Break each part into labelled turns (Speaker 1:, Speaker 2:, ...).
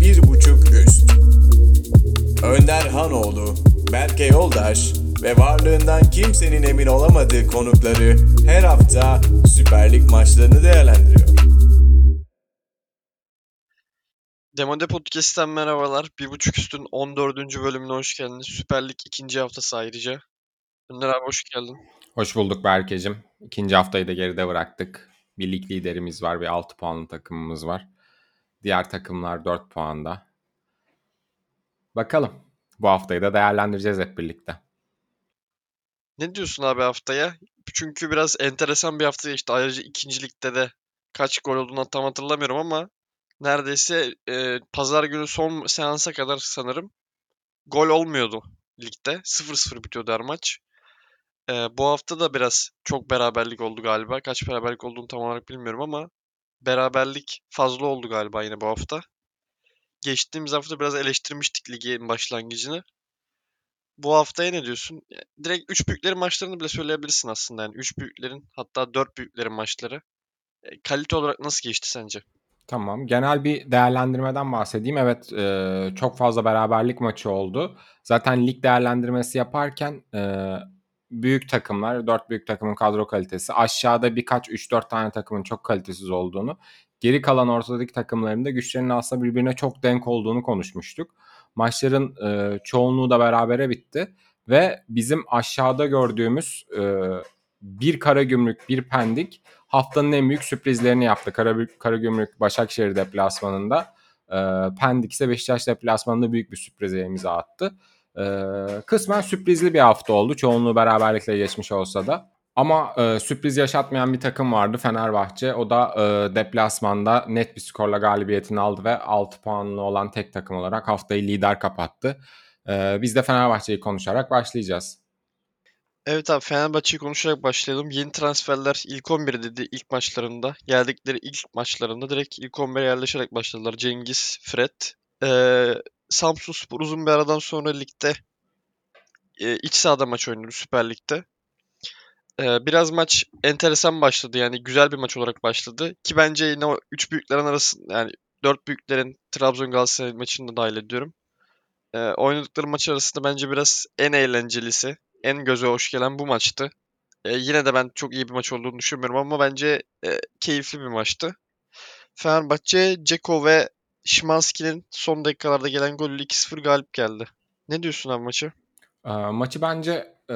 Speaker 1: bir buçuk üst. Önder Hanoğlu, Berke Yoldaş ve varlığından kimsenin emin olamadığı konukları her hafta Süper Lig maçlarını değerlendiriyor.
Speaker 2: Demode Podcast'ten merhabalar. Bir buçuk üstün 14. bölümüne hoş geldiniz. Süper Lig ikinci haftası ayrıca. Önder abi hoş geldin.
Speaker 3: Hoş bulduk Berke'cim. İkinci haftayı da geride bıraktık. Bir lig liderimiz var, bir 6 puanlı takımımız var. Diğer takımlar 4 puanda. Bakalım. Bu haftayı da değerlendireceğiz hep birlikte.
Speaker 2: Ne diyorsun abi haftaya? Çünkü biraz enteresan bir hafta geçti. Ayrıca ikinci ligde de kaç gol olduğunu tam hatırlamıyorum ama neredeyse e, pazar günü son seansa kadar sanırım gol olmuyordu ligde. 0-0 bitiyordu her maç. E, bu hafta da biraz çok beraberlik oldu galiba. Kaç beraberlik olduğunu tam olarak bilmiyorum ama beraberlik fazla oldu galiba yine bu hafta. Geçtiğimiz hafta biraz eleştirmiştik ligin başlangıcını. Bu haftaya ne diyorsun? Direkt 3 büyüklerin maçlarını bile söyleyebilirsin aslında. Yani 3 büyüklerin hatta 4 büyüklerin maçları. E, kalite olarak nasıl geçti sence?
Speaker 3: Tamam. Genel bir değerlendirmeden bahsedeyim. Evet e, çok fazla beraberlik maçı oldu. Zaten lig değerlendirmesi yaparken e, büyük takımlar, 4 büyük takımın kadro kalitesi, aşağıda birkaç 3-4 tane takımın çok kalitesiz olduğunu, geri kalan ortadaki takımların da güçlerinin aslında birbirine çok denk olduğunu konuşmuştuk. Maçların e, çoğunluğu da berabere bitti ve bizim aşağıda gördüğümüz e, bir Karagümrük, bir Pendik haftanın en büyük sürprizlerini yaptı. Kara, Karagümrük Başakşehir deplasmanında, e, Pendik ise Beşiktaş deplasmanında büyük bir sürprize imza attı. Ee, kısmen sürprizli bir hafta oldu. Çoğunluğu beraberlikle geçmiş olsa da. Ama e, sürpriz yaşatmayan bir takım vardı Fenerbahçe. O da e, deplasmanda net bir skorla galibiyetini aldı ve 6 puanlı olan tek takım olarak haftayı lider kapattı. E, biz de Fenerbahçe'yi konuşarak başlayacağız.
Speaker 2: Evet abi Fenerbahçe'yi konuşarak başlayalım. Yeni transferler ilk 11 dedi ilk maçlarında. Geldikleri ilk maçlarında direkt ilk 11'e yerleşerek başladılar. Cengiz, Fred. Ee, Samsun Spor uzun bir aradan sonra ligde e, iç sahada maç oynadı Süper Lig'de. E, biraz maç enteresan başladı yani güzel bir maç olarak başladı. Ki bence yine o 3 büyüklerin arasında yani 4 büyüklerin Trabzon Galatasaray maçını da dahil ediyorum. E, oynadıkları maç arasında bence biraz en eğlencelisi, en göze hoş gelen bu maçtı. E, yine de ben çok iyi bir maç olduğunu düşünmüyorum ama bence e, keyifli bir maçtı. Fenerbahçe, Ceko ve Şimanski'nin son dakikalarda gelen golüyle 2-0 galip geldi. Ne diyorsun abi maçı?
Speaker 3: E, maçı bence e,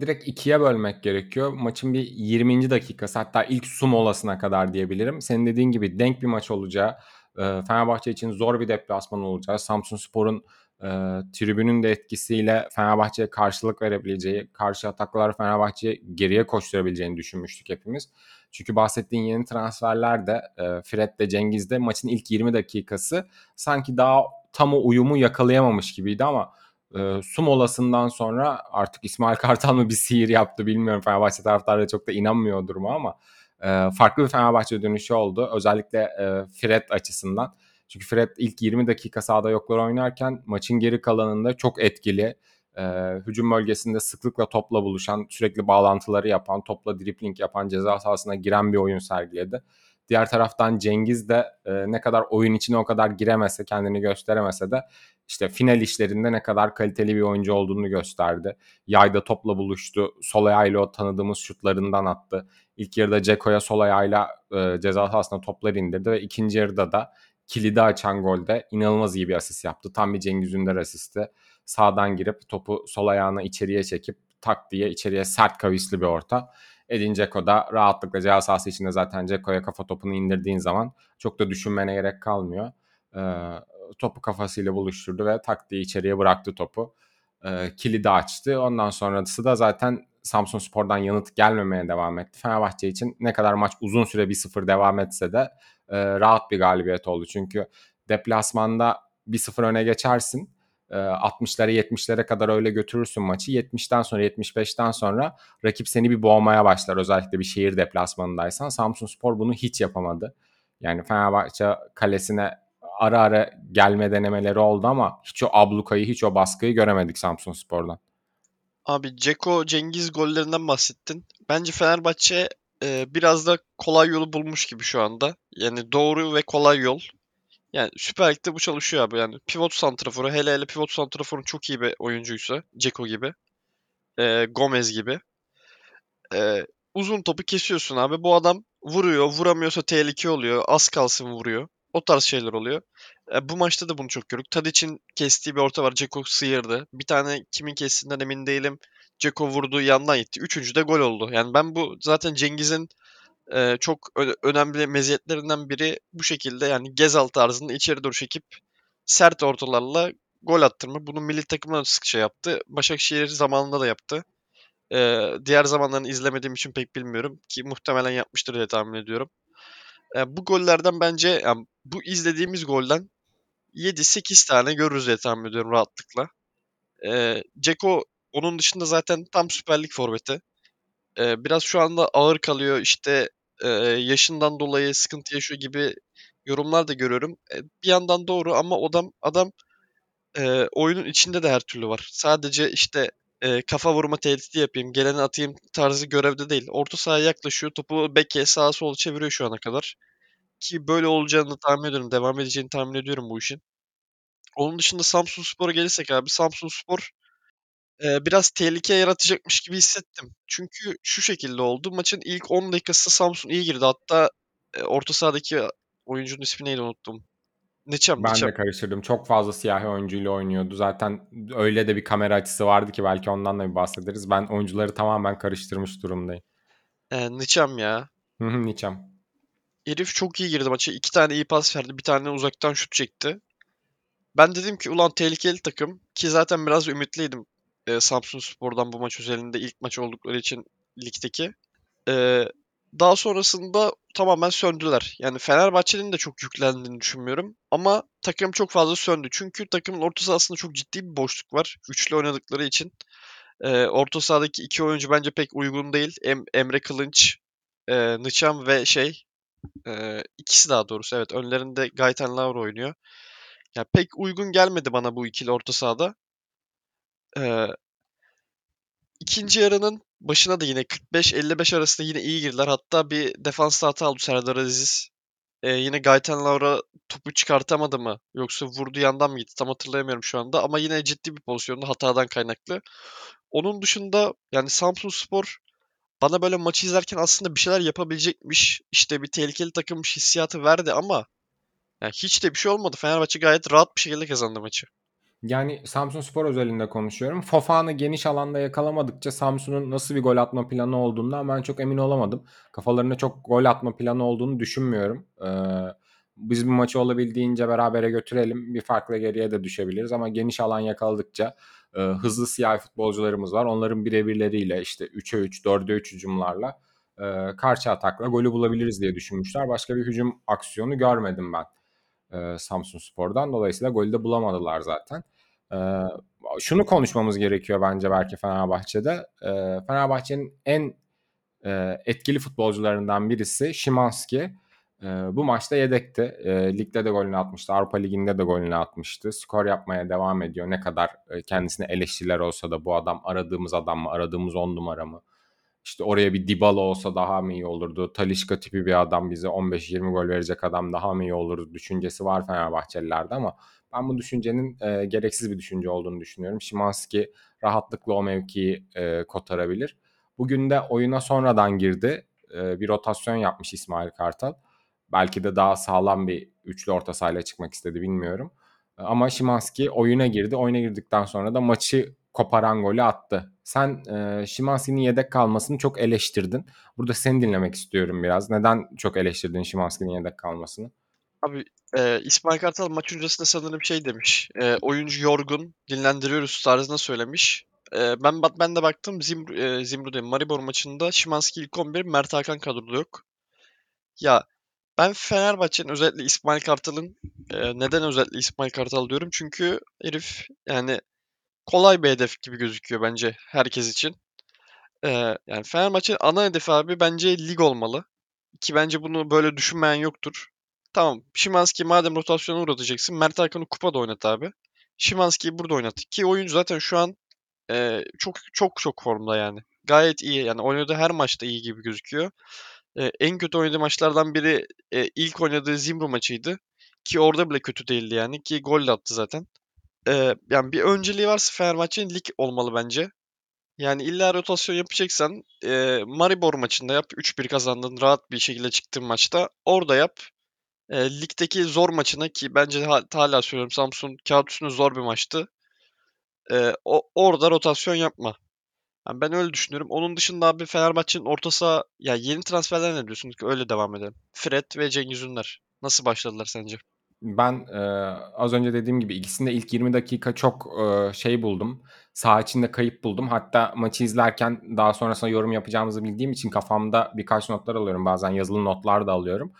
Speaker 3: direkt ikiye bölmek gerekiyor. Maçın bir 20. dakikası hatta ilk su molasına kadar diyebilirim. Senin dediğin gibi denk bir maç olacağı, e, Fenerbahçe için zor bir deplasman olacağı, Samsun Spor'un e, tribünün de etkisiyle Fenerbahçe'ye karşılık verebileceği, karşı ataklar Fenerbahçe'ye geriye koşturabileceğini düşünmüştük hepimiz. Çünkü bahsettiğin yeni transferler de e, Fred de Cengiz de maçın ilk 20 dakikası sanki daha tam o uyumu yakalayamamış gibiydi ama e, su molasından sonra artık İsmail Kartal mı bir sihir yaptı bilmiyorum. Fenerbahçe taraftarları çok da inanmıyor duruma ama e, farklı bir Fenerbahçe dönüşü oldu. Özellikle e, Fred açısından. Çünkü Fred ilk 20 dakika sahada yoklar oynarken maçın geri kalanında çok etkili. E, hücum bölgesinde sıklıkla topla buluşan, sürekli bağlantıları yapan, topla dripling yapan, ceza sahasına giren bir oyun sergiledi. Diğer taraftan Cengiz de e, ne kadar oyun içine o kadar giremese, kendini gösteremese de işte final işlerinde ne kadar kaliteli bir oyuncu olduğunu gösterdi. Yayda topla buluştu. Sol ayağıyla o tanıdığımız şutlarından attı. İlk yarıda Ceko'ya sol ayağıyla e, ceza sahasına toplar indirdi ve ikinci yarıda da kilidi açan golde inanılmaz iyi bir asist yaptı. Tam bir Cengiz Ünder asisti. Sağdan girip topu sol ayağına içeriye çekip tak diye içeriye sert kavisli bir orta. Edin Dzeko da rahatlıkla ceza sahası içinde zaten Dzeko'ya kafa topunu indirdiğin zaman çok da düşünmene gerek kalmıyor. Ee, topu kafasıyla buluşturdu ve tak diye içeriye bıraktı topu. Ee, kilidi açtı. Ondan sonrası da zaten Samsun Spor'dan yanıt gelmemeye devam etti. Fenerbahçe için ne kadar maç uzun süre 1-0 devam etse de e, rahat bir galibiyet oldu. Çünkü deplasmanda 1-0 öne geçersin. E, 60'lara 70'lere kadar öyle götürürsün maçı. 70'ten sonra 75'ten sonra rakip seni bir boğmaya başlar. Özellikle bir şehir deplasmanındaysan. Samsun Spor bunu hiç yapamadı. Yani Fenerbahçe kalesine ara ara gelme denemeleri oldu ama hiç o ablukayı, hiç o baskıyı göremedik Samsun Spor'dan.
Speaker 2: Abi Ceko Cengiz gollerinden bahsettin. Bence Fenerbahçe e, biraz da kolay yolu bulmuş gibi şu anda. Yani doğru ve kolay yol. Yani Süper Lig'de bu çalışıyor abi. Yani pivot santraforu hele hele pivot santraforun çok iyi bir oyuncuysa Ceko gibi, e, Gomez gibi e, uzun topu kesiyorsun abi. Bu adam vuruyor, vuramıyorsa tehlike oluyor. Az kalsın vuruyor. O tarz şeyler oluyor. E, bu maçta da bunu çok gördük. Tadic'in kestiği bir orta var. Ceko sıyırdı. Bir tane kimin kestiğinden emin değilim. Ceko vurdu yandan gitti. Üçüncü de gol oldu. Yani ben bu zaten Cengiz'in e, çok önemli meziyetlerinden biri bu şekilde yani Gezal tarzında içeri doğru çekip sert ortalarla gol attırma. Bunu milli takımda da sıkça yaptı. Başakşehir zamanında da yaptı. Ee, diğer zamanlarını izlemediğim için pek bilmiyorum ki muhtemelen yapmıştır diye tahmin ediyorum. Ee, bu gollerden bence yani bu izlediğimiz golden 7-8 tane görürüz diye tahmin ediyorum rahatlıkla. Ee, Ceko onun dışında zaten tam Süper Lig forveti. Ee, biraz şu anda ağır kalıyor işte e, yaşından dolayı sıkıntı yaşıyor gibi yorumlar da görüyorum. E, bir yandan doğru ama adam adam e, oyunun içinde de her türlü var. Sadece işte e, kafa vurma tehdidi yapayım, geleni atayım tarzı görevde değil. Orta sahaya yaklaşıyor, topu beke sağa sola çeviriyor şu ana kadar. Ki böyle olacağını tahmin ediyorum, devam edeceğini tahmin ediyorum bu işin. Onun dışında Samsun Spor'a gelirsek abi, Samsun Spor e, biraz tehlike yaratacakmış gibi hissettim. Çünkü şu şekilde oldu. Maçın ilk 10 dakikası Samsun iyi girdi. Hatta e, orta sahadaki oyuncunun ismi neydi unuttum. Neçem,
Speaker 3: Ben
Speaker 2: Neçem.
Speaker 3: de karıştırdım. Çok fazla siyahi oyuncuyla oynuyordu. Zaten öyle de bir kamera açısı vardı ki belki ondan da bir bahsederiz. Ben oyuncuları tamamen karıştırmış durumdayım.
Speaker 2: E, Neçem ya.
Speaker 3: Hı hı, Niçem.
Speaker 2: Herif çok iyi girdi maça. İki tane iyi pas verdi. Bir tane uzaktan şut çekti. Ben dedim ki ulan tehlikeli takım. Ki zaten biraz ümitliydim. E, Samsun Spor'dan bu maç özelinde ilk maç oldukları için ligdeki. E, daha sonrasında tamamen söndüler. Yani Fenerbahçe'nin de çok yüklendiğini düşünmüyorum. Ama takım çok fazla söndü. Çünkü takımın orta sahasında çok ciddi bir boşluk var. Üçlü oynadıkları için. E, orta sahadaki iki oyuncu bence pek uygun değil. Em- Emre Kılınç, e, Nıçam ve şey ee, ikisi daha doğrusu evet. Önlerinde Gaetan Lauro oynuyor. Ya pek uygun gelmedi bana bu ikili orta sahada. Ee, ikinci yarının başına da yine 45-55 arasında yine iyi girdiler. Hatta bir defans hata aldı Serdar Aziz. Ee, yine Gaetan Lauro topu çıkartamadı mı? Yoksa vurdu yandan mı gitti? Tam hatırlayamıyorum şu anda. Ama yine ciddi bir pozisyonda hatadan kaynaklı. Onun dışında yani Samsun Spor bana böyle maçı izlerken aslında bir şeyler yapabilecekmiş. işte bir tehlikeli takımmış hissiyatı verdi ama Yani hiç de bir şey olmadı. Fenerbahçe gayet rahat bir şekilde kazandı maçı.
Speaker 3: Yani Samsun Spor özelinde konuşuyorum. Fofana geniş alanda yakalamadıkça Samsun'un nasıl bir gol atma planı olduğundan ben çok emin olamadım. Kafalarında çok gol atma planı olduğunu düşünmüyorum. Ee, biz bu maçı olabildiğince berabere götürelim. Bir farkla geriye de düşebiliriz ama geniş alan yakaladıkça e, hızlı siyahi futbolcularımız var. Onların birebirleriyle işte 3'e 3, 4'e 3 hücumlarla e, karşı atakla golü bulabiliriz diye düşünmüşler. Başka bir hücum aksiyonu görmedim ben e, Samsun Spor'dan. Dolayısıyla golü de bulamadılar zaten. E, şunu konuşmamız gerekiyor bence belki Fenerbahçe'de. E, Fenerbahçe'nin en e, etkili futbolcularından birisi Şimanski. E, bu maçta yedekti. E, ligde de golünü atmıştı. Avrupa Ligi'nde de golünü atmıştı. Skor yapmaya devam ediyor. Ne kadar e, kendisine eleştiriler olsa da bu adam aradığımız adam mı, aradığımız on numara mı? İşte oraya bir Dybala olsa daha mı iyi olurdu? Talisca tipi bir adam bize 15-20 gol verecek adam daha mı iyi olurdu düşüncesi var Fenerbahçelilerde ama ben bu düşüncenin e, gereksiz bir düşünce olduğunu düşünüyorum. Şimanski rahatlıkla o mevkiyi e, kotarabilir. Bugün de oyuna sonradan girdi. E, bir rotasyon yapmış İsmail Kartal. Belki de daha sağlam bir üçlü orta sahayla çıkmak istedi bilmiyorum. Ama Şimanski oyuna girdi. Oyuna girdikten sonra da maçı koparan golü attı. Sen e, Şimanski'nin yedek kalmasını çok eleştirdin. Burada seni dinlemek istiyorum biraz. Neden çok eleştirdin Şimanski'nin yedek kalmasını?
Speaker 2: Abi e, İsmail Kartal maç öncesinde sanırım şey demiş. E, oyuncu yorgun, dinlendiriyoruz tarzında söylemiş. E, ben ben de baktım Zimru, e, Zimru değil, Maribor maçında Şimanski ilk 11, Mert Hakan kadroda yok. Ya ben Fenerbahçe'nin özellikle İsmail Kartal'ın e, neden özellikle İsmail Kartal diyorum? Çünkü herif yani kolay bir hedef gibi gözüküyor bence herkes için. Ee, yani Fenerbahçe'nin ana hedefi abi bence lig olmalı. Ki bence bunu böyle düşünmeyen yoktur. Tamam Şimanski madem rotasyona uğratacaksın Mert Hakan'ı kupada oynat abi. Şimanski'yi burada oynat. Ki oyuncu zaten şu an e, çok çok çok formda yani. Gayet iyi yani oynadığı her maçta iyi gibi gözüküyor. E, en kötü oynadığı maçlardan biri e, ilk oynadığı Zimbru maçıydı. Ki orada bile kötü değildi yani ki gol de attı zaten. Ee, yani bir önceliği varsa Fenerbahçe'nin lig olmalı bence. Yani illa rotasyon yapacaksan e, Maribor maçında yap. 3-1 kazandın rahat bir şekilde çıktığın maçta. Orada yap. E, ligdeki zor maçına ki bence ha- hala söylüyorum Samsun kağıt üstünde zor bir maçtı. E, o, orada rotasyon yapma. Yani ben öyle düşünüyorum. Onun dışında abi Fenerbahçe'nin orta saha ya yeni transferler ne diyorsun ki öyle devam edelim. Fred ve Cengiz Ünder nasıl başladılar sence?
Speaker 3: Ben e, az önce dediğim gibi ikisinde ilk 20 dakika çok e, şey buldum. Saha içinde kayıp buldum. Hatta maçı izlerken daha sonrasında yorum yapacağımızı bildiğim için kafamda birkaç notlar alıyorum. Bazen yazılı notlar da alıyorum.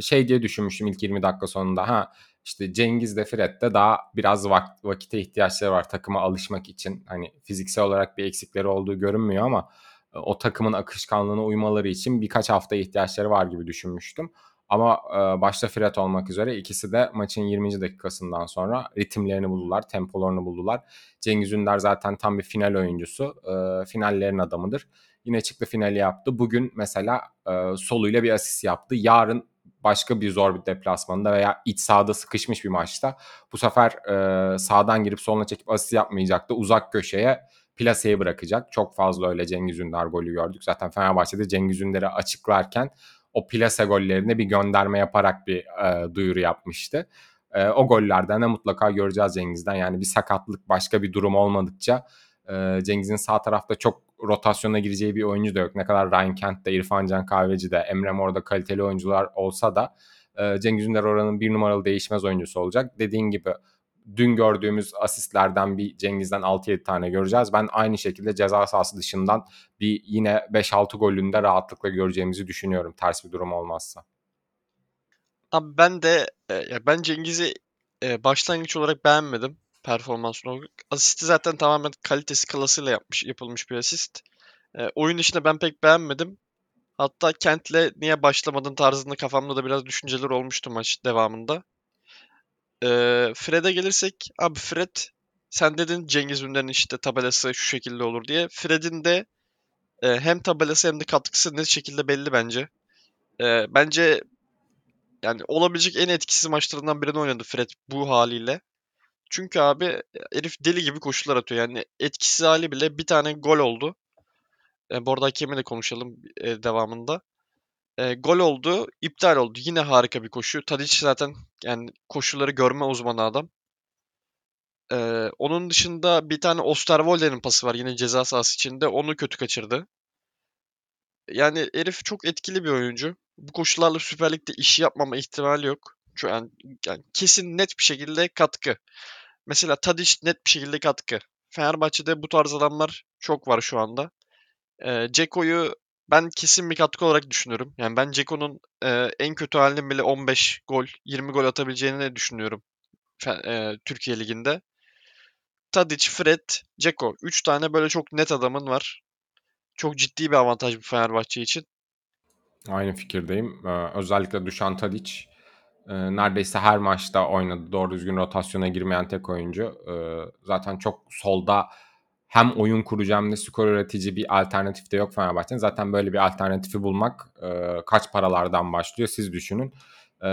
Speaker 3: Şey diye düşünmüştüm ilk 20 dakika sonunda. Ha işte Cengiz de Fred de daha biraz vak- vakite ihtiyaçları var takıma alışmak için. Hani fiziksel olarak bir eksikleri olduğu görünmüyor ama e, o takımın akışkanlığına uymaları için birkaç hafta ihtiyaçları var gibi düşünmüştüm. Ama e, başta Fred olmak üzere ikisi de maçın 20. dakikasından sonra ritimlerini buldular, tempolarını buldular. Cengiz Ünder zaten tam bir final oyuncusu. E, finallerin adamıdır. Yine çıktı finali yaptı. Bugün mesela e, soluyla bir asist yaptı. Yarın başka bir zor bir deplasmanda veya iç sahada sıkışmış bir maçta bu sefer e, sağdan girip soluna çekip asist yapmayacaktı. Uzak köşeye plaseye bırakacak. Çok fazla öyle Cengiz Ünder golü gördük. Zaten Fenerbahçe'de Cengiz Ünder'i açıklarken o plase gollerine bir gönderme yaparak bir e, duyuru yapmıştı. E, o gollerden de mutlaka göreceğiz Cengiz'den. Yani bir sakatlık başka bir durum olmadıkça e, Cengiz'in sağ tarafta çok rotasyona gireceği bir oyuncu da yok. Ne kadar Ryan Kent de, İrfan Can Kahveci de, Emre Mor'da kaliteli oyuncular olsa da e, Cengiz Ünder oranın bir numaralı değişmez oyuncusu olacak. Dediğin gibi dün gördüğümüz asistlerden bir Cengiz'den 6-7 tane göreceğiz. Ben aynı şekilde ceza sahası dışından bir yine 5-6 golünde rahatlıkla göreceğimizi düşünüyorum ters bir durum olmazsa.
Speaker 2: Abi ben de e, ya ben Cengiz'i e, başlangıç olarak beğenmedim performans olarak. Asisti zaten tamamen kalitesi klasıyla yapmış yapılmış bir asist. E, oyun dışında ben pek beğenmedim. Hatta Kent'le niye başlamadın tarzında kafamda da biraz düşünceler olmuştu maç devamında. E, Fred'e gelirsek abi Fred sen dedin Cengiz Ünder'in işte tabelası şu şekilde olur diye. Fred'in de e, hem tabelası hem de katkısı net şekilde belli bence. E, bence yani olabilecek en etkisiz maçlarından birini oynadı Fred bu haliyle. Çünkü abi herif deli gibi koşular atıyor. Yani etkisiz hali bile bir tane gol oldu. E, bu arada hakemle de konuşalım e, devamında. E, gol oldu, iptal oldu. Yine harika bir koşu. Tadic zaten yani koşuları görme uzmanı adam. E, onun dışında bir tane Osterwolde'nin pası var yine ceza sahası içinde. Onu kötü kaçırdı. Yani herif çok etkili bir oyuncu. Bu koşullarla Süper Lig'de iş yapmama ihtimali yok. An yani kesin net bir şekilde katkı. Mesela Tadic net bir şekilde katkı. Fenerbahçe'de bu tarz adamlar çok var şu anda. Ee, Ceko'yu ben kesin bir katkı olarak düşünüyorum. Yani ben Ceko'nun e, en kötü halinin bile 15 gol, 20 gol atabileceğini düşünüyorum e, Türkiye Ligi'nde. Tadic, Fred, Ceko. 3 tane böyle çok net adamın var. Çok ciddi bir avantaj bu Fenerbahçe için.
Speaker 3: Aynı fikirdeyim. Ee, özellikle Dušan Tadic e, neredeyse her maçta oynadı. Doğru düzgün rotasyona girmeyen tek oyuncu. Ee, zaten çok solda hem oyun kurucu hem de skor üretici bir alternatif de yok Fenerbahçe'nin. Zaten böyle bir alternatifi bulmak e, kaç paralardan başlıyor siz düşünün. E,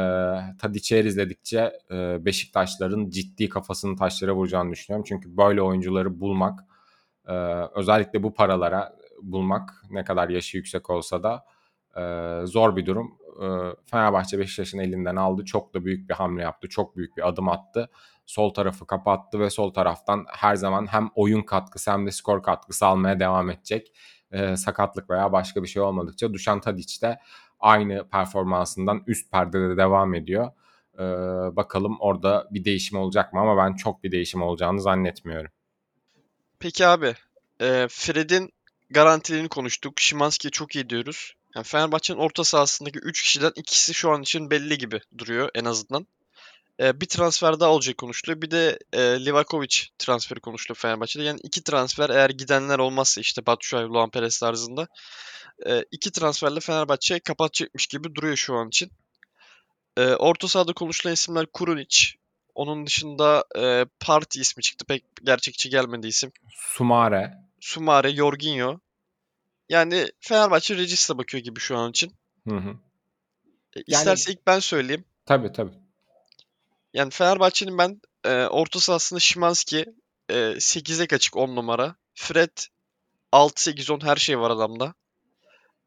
Speaker 3: Tadic'i her izledikçe e, Beşiktaşların ciddi kafasını taşlara vuracağını düşünüyorum. Çünkü böyle oyuncuları bulmak e, özellikle bu paralara bulmak ne kadar yaşı yüksek olsa da e, zor bir durum. E, Fenerbahçe Beşiktaş'ın elinden aldı. Çok da büyük bir hamle yaptı. Çok büyük bir adım attı. Sol tarafı kapattı ve sol taraftan her zaman hem oyun katkısı hem de skor katkısı almaya devam edecek. E, sakatlık veya başka bir şey olmadıkça Dušan Tadic de aynı performansından üst perdede devam ediyor. E, bakalım orada bir değişim olacak mı ama ben çok bir değişim olacağını zannetmiyorum.
Speaker 2: Peki abi, e, Fred'in garantiliğini konuştuk. Szymański'yi çok iyi diyoruz. Yani Fenerbahçe'nin orta sahasındaki 3 kişiden ikisi şu an için belli gibi duruyor en azından. E, bir transfer daha olacak konuşuluyor. Bir de e, Livakovic transferi konuşuluyor Fenerbahçe'de. Yani iki transfer eğer gidenler olmazsa işte Batshuayi, Luan Perez tarzında e, iki transferle Fenerbahçe kapatacakmış gibi duruyor şu an için. E, orta sahada konuşulan isimler Kurunic. Onun dışında e, Parti ismi çıktı. Pek gerçekçi gelmedi isim.
Speaker 3: Sumare.
Speaker 2: Sumare, Jorginho. Yani Fenerbahçe Regis'e bakıyor gibi şu an için.
Speaker 3: Hı hı.
Speaker 2: E, isterse ilk ben söyleyeyim.
Speaker 3: Tabii tabii.
Speaker 2: Yani Fenerbahçe'nin ben e, orta sahasında Szymanski e, 8'e kaçık 10 numara. Fred 6-8-10 her şey var adamda.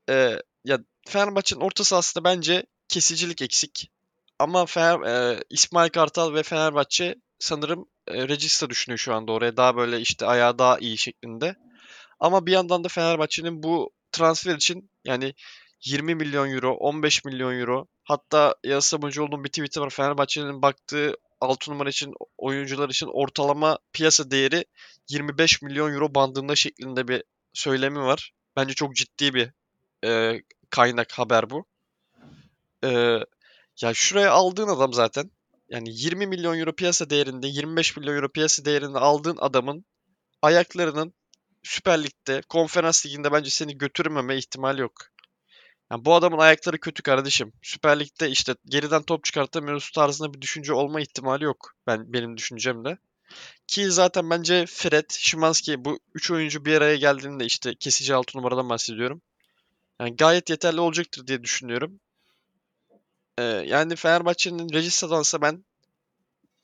Speaker 2: E, ya Fenerbahçe'nin orta sahasında bence kesicilik eksik. Ama Fener, e, İsmail Kartal ve Fenerbahçe sanırım e, Regista düşünüyor şu anda oraya. Daha böyle işte ayağı daha iyi şeklinde. Ama bir yandan da Fenerbahçe'nin bu transfer için yani 20 milyon euro, 15 milyon euro hatta Yağız Sabuncuoğlu'nun bir tweet'i var. Fenerbahçe'nin baktığı 6 numara için oyuncular için ortalama piyasa değeri 25 milyon euro bandında şeklinde bir söylemi var. Bence çok ciddi bir e, kaynak haber bu. E, ya şuraya aldığın adam zaten yani 20 milyon euro piyasa değerinde 25 milyon euro piyasa değerinde aldığın adamın ayaklarının Süper Lig'de, Konferans Ligi'nde bence seni götürmeme ihtimali yok. Yani bu adamın ayakları kötü kardeşim. Süper Lig'de işte geriden top çıkartamıyoruz tarzında bir düşünce olma ihtimali yok. Ben benim düşüncemde. Ki zaten bence Fred, Szymanski bu üç oyuncu bir araya geldiğinde işte kesici altı numaradan bahsediyorum. Yani gayet yeterli olacaktır diye düşünüyorum. Ee, yani Fenerbahçe'nin Regista'dansa ben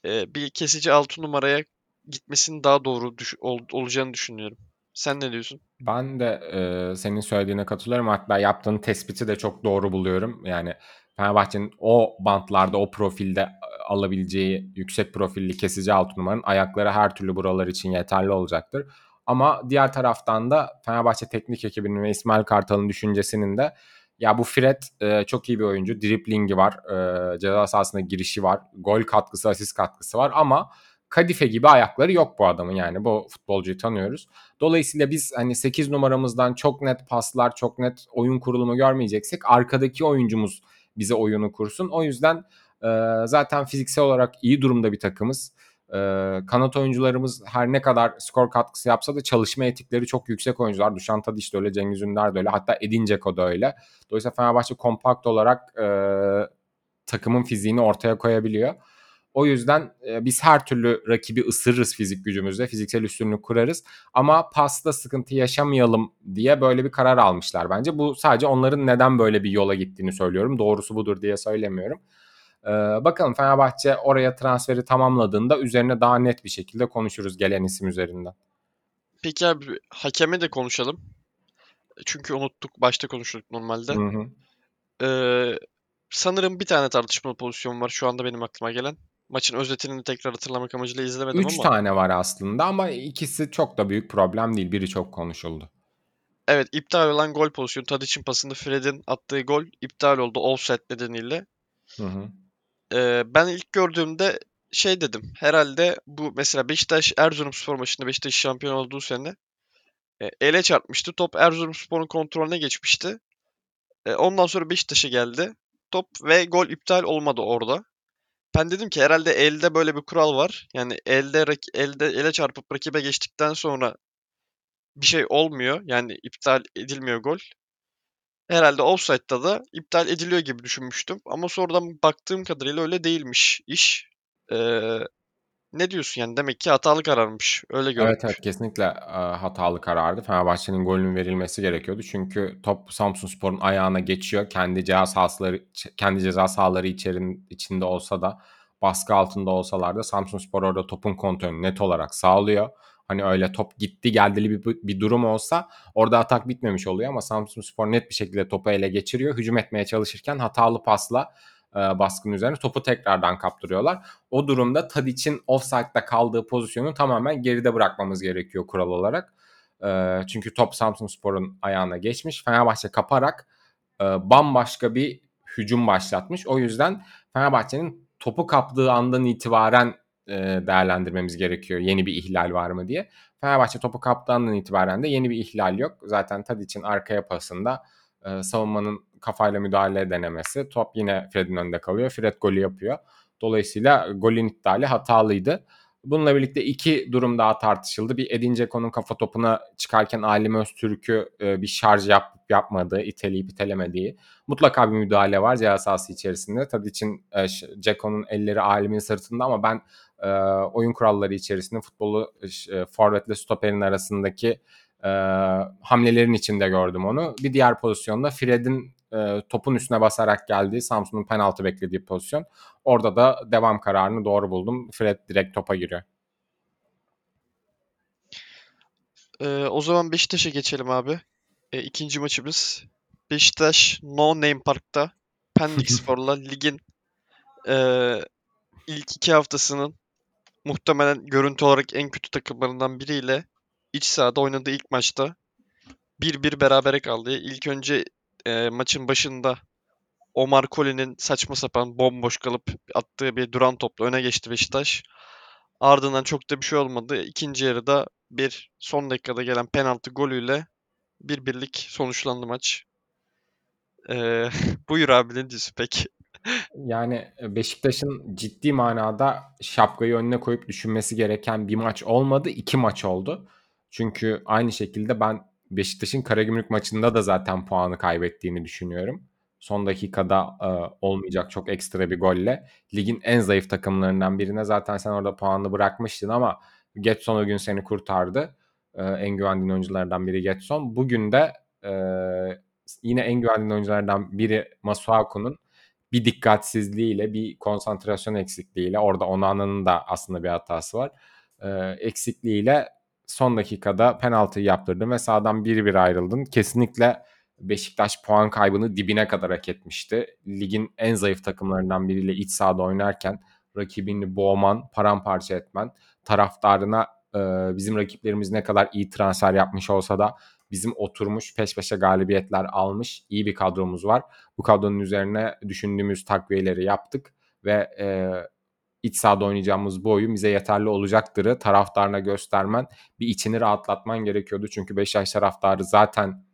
Speaker 2: e, bir kesici altı numaraya gitmesinin daha doğru düş- ol- olacağını düşünüyorum. Sen ne diyorsun?
Speaker 3: Ben de e, senin söylediğine katılıyorum. Hatta yaptığın tespiti de çok doğru buluyorum. Yani Fenerbahçe'nin o bantlarda, o profilde alabileceği yüksek profilli kesici alt numaranın ayakları her türlü buralar için yeterli olacaktır. Ama diğer taraftan da Fenerbahçe teknik ekibinin ve İsmail Kartal'ın düşüncesinin de ya bu Fred e, çok iyi bir oyuncu. Driplingi var. E, ceza sahasına girişi var. Gol katkısı, asist katkısı var ama Kadife gibi ayakları yok bu adamın yani. Bu futbolcuyu tanıyoruz. Dolayısıyla biz hani 8 numaramızdan çok net paslar, çok net oyun kurulumu görmeyeceksek arkadaki oyuncumuz bize oyunu kursun. O yüzden e, zaten fiziksel olarak iyi durumda bir takımız. E, kanat oyuncularımız her ne kadar skor katkısı yapsa da çalışma etikleri çok yüksek oyuncular. Duşan Tadiç de öyle, Cengiz Ünder de öyle. Hatta Edin Dzeko da öyle. Dolayısıyla Fenerbahçe kompakt olarak e, takımın fiziğini ortaya koyabiliyor. O yüzden e, biz her türlü rakibi ısırırız fizik gücümüzle. Fiziksel üstünlük kurarız. Ama pasta sıkıntı yaşamayalım diye böyle bir karar almışlar bence. Bu sadece onların neden böyle bir yola gittiğini söylüyorum. Doğrusu budur diye söylemiyorum. Ee, bakalım Fenerbahçe oraya transferi tamamladığında üzerine daha net bir şekilde konuşuruz gelen isim üzerinden.
Speaker 2: Peki abi hakeme de konuşalım. Çünkü unuttuk. Başta konuştuk normalde.
Speaker 3: Hı hı.
Speaker 2: Ee, sanırım bir tane tartışmalı pozisyon var şu anda benim aklıma gelen. Maçın özetini tekrar hatırlamak amacıyla izlemedim
Speaker 3: Üç
Speaker 2: ama.
Speaker 3: tane var aslında ama ikisi çok da büyük problem değil. Biri çok konuşuldu.
Speaker 2: Evet iptal olan gol pozisyonu. Tadic'in pasında Fred'in attığı gol iptal oldu offside nedeniyle.
Speaker 3: Hı hı.
Speaker 2: Ee, ben ilk gördüğümde şey dedim. Herhalde bu mesela Beşiktaş Erzurumspor maçında Beşiktaş şampiyon olduğu sene e, ele çarpmıştı. Top Erzurumspor'un kontrolüne geçmişti. E, ondan sonra Beşiktaş'a geldi. Top ve gol iptal olmadı orada. Ben dedim ki herhalde elde böyle bir kural var. Yani elde elde ele çarpıp rakibe geçtikten sonra bir şey olmuyor. Yani iptal edilmiyor gol. Herhalde offside'da da iptal ediliyor gibi düşünmüştüm. Ama sonradan baktığım kadarıyla öyle değilmiş iş. Ee, ne diyorsun yani? Demek ki hatalı kararmış. Öyle gördüm.
Speaker 3: Evet evet kesinlikle e, hatalı karardı. Fenerbahçe'nin golünün verilmesi gerekiyordu. Çünkü top Samsunspor'un ayağına geçiyor. Kendi ceza sahaları kendi ceza sahaları içerin, içinde olsa da baskı altında olsalar da Samsunspor orada topun kontrolünü net olarak sağlıyor. Hani öyle top gitti geldili bir, bir durum olsa orada atak bitmemiş oluyor ama Samsunspor net bir şekilde topu ele geçiriyor. Hücum etmeye çalışırken hatalı pasla e, baskının üzerine topu tekrardan kaptırıyorlar. O durumda Tadic'in offside'da kaldığı pozisyonu tamamen geride bırakmamız gerekiyor kural olarak. E, çünkü top Samsunspor'un ayağına geçmiş. Fenerbahçe kaparak e, bambaşka bir hücum başlatmış. O yüzden Fenerbahçe'nin topu kaptığı andan itibaren e, değerlendirmemiz gerekiyor. Yeni bir ihlal var mı diye. Fenerbahçe topu kaptığı andan itibaren de yeni bir ihlal yok. Zaten Tadic'in arkaya pasında e, savunmanın kafayla müdahale denemesi. Top yine Fred'in önünde kalıyor. Fred golü yapıyor. Dolayısıyla golün iptali hatalıydı. Bununla birlikte iki durum daha tartışıldı. Bir Edin Dzeko'nun kafa topuna çıkarken Alim Öztürk'ü e, bir şarj yap, yapmadığı, iteleyip itelemediği. Mutlaka bir müdahale var ceza sahası içerisinde. Tabii için e, elleri Alim'in sırtında ama ben e, oyun kuralları içerisinde futbolu e, forvetle stoperin arasındaki e, hamlelerin içinde gördüm onu. Bir diğer pozisyonda Fred'in e, topun üstüne basarak geldiği Samsun'un penaltı beklediği pozisyon. Orada da devam kararını doğru buldum. Fred direkt topa giriyor.
Speaker 2: Ee, o zaman Beşiktaş'a geçelim abi. Ee, ikinci maçımız. Beşiktaş No Name Park'ta Pendik Spor'la ligin ee, ilk iki haftasının muhtemelen görüntü olarak en kötü takımlarından biriyle iç sahada oynadığı ilk maçta 1-1 berabere kaldı. İlk önce ee, maçın başında Omar Colley'nin saçma sapan bomboş kalıp attığı bir duran topla öne geçti Beşiktaş. Ardından çok da bir şey olmadı. İkinci yarıda bir son dakikada gelen penaltı golüyle bir birlik sonuçlandı maç. Ee, buyur abi ne diyorsun peki?
Speaker 3: Yani e, Beşiktaş'ın ciddi manada şapkayı önüne koyup düşünmesi gereken bir maç olmadı. iki maç oldu. Çünkü aynı şekilde ben Beşiktaş'ın Karagümrük maçında da zaten puanı kaybettiğini düşünüyorum. Son dakikada e, olmayacak çok ekstra bir golle. Ligin en zayıf takımlarından birine zaten sen orada puanını bırakmıştın ama Getson o gün seni kurtardı. E, en güvendiğin oyunculardan biri Getson. Bugün de e, yine en güvendiğin oyunculardan biri Masuaku'nun bir dikkatsizliğiyle, bir konsantrasyon eksikliğiyle orada Onana'nın da aslında bir hatası var. E, eksikliğiyle son dakikada penaltıyı yaptırdın ve sağdan 1-1 ayrıldın. Kesinlikle Beşiktaş puan kaybını dibine kadar hak etmişti. Ligin en zayıf takımlarından biriyle iç sahada oynarken rakibini boğman, paramparça etmen, taraftarına e, bizim rakiplerimiz ne kadar iyi transfer yapmış olsa da bizim oturmuş peş peşe galibiyetler almış iyi bir kadromuz var. Bu kadronun üzerine düşündüğümüz takviyeleri yaptık ve e, iç sahada oynayacağımız bu oyun bize yeterli olacaktırı taraftarına göstermen, bir içini rahatlatman gerekiyordu. Çünkü Beşiktaş taraftarı zaten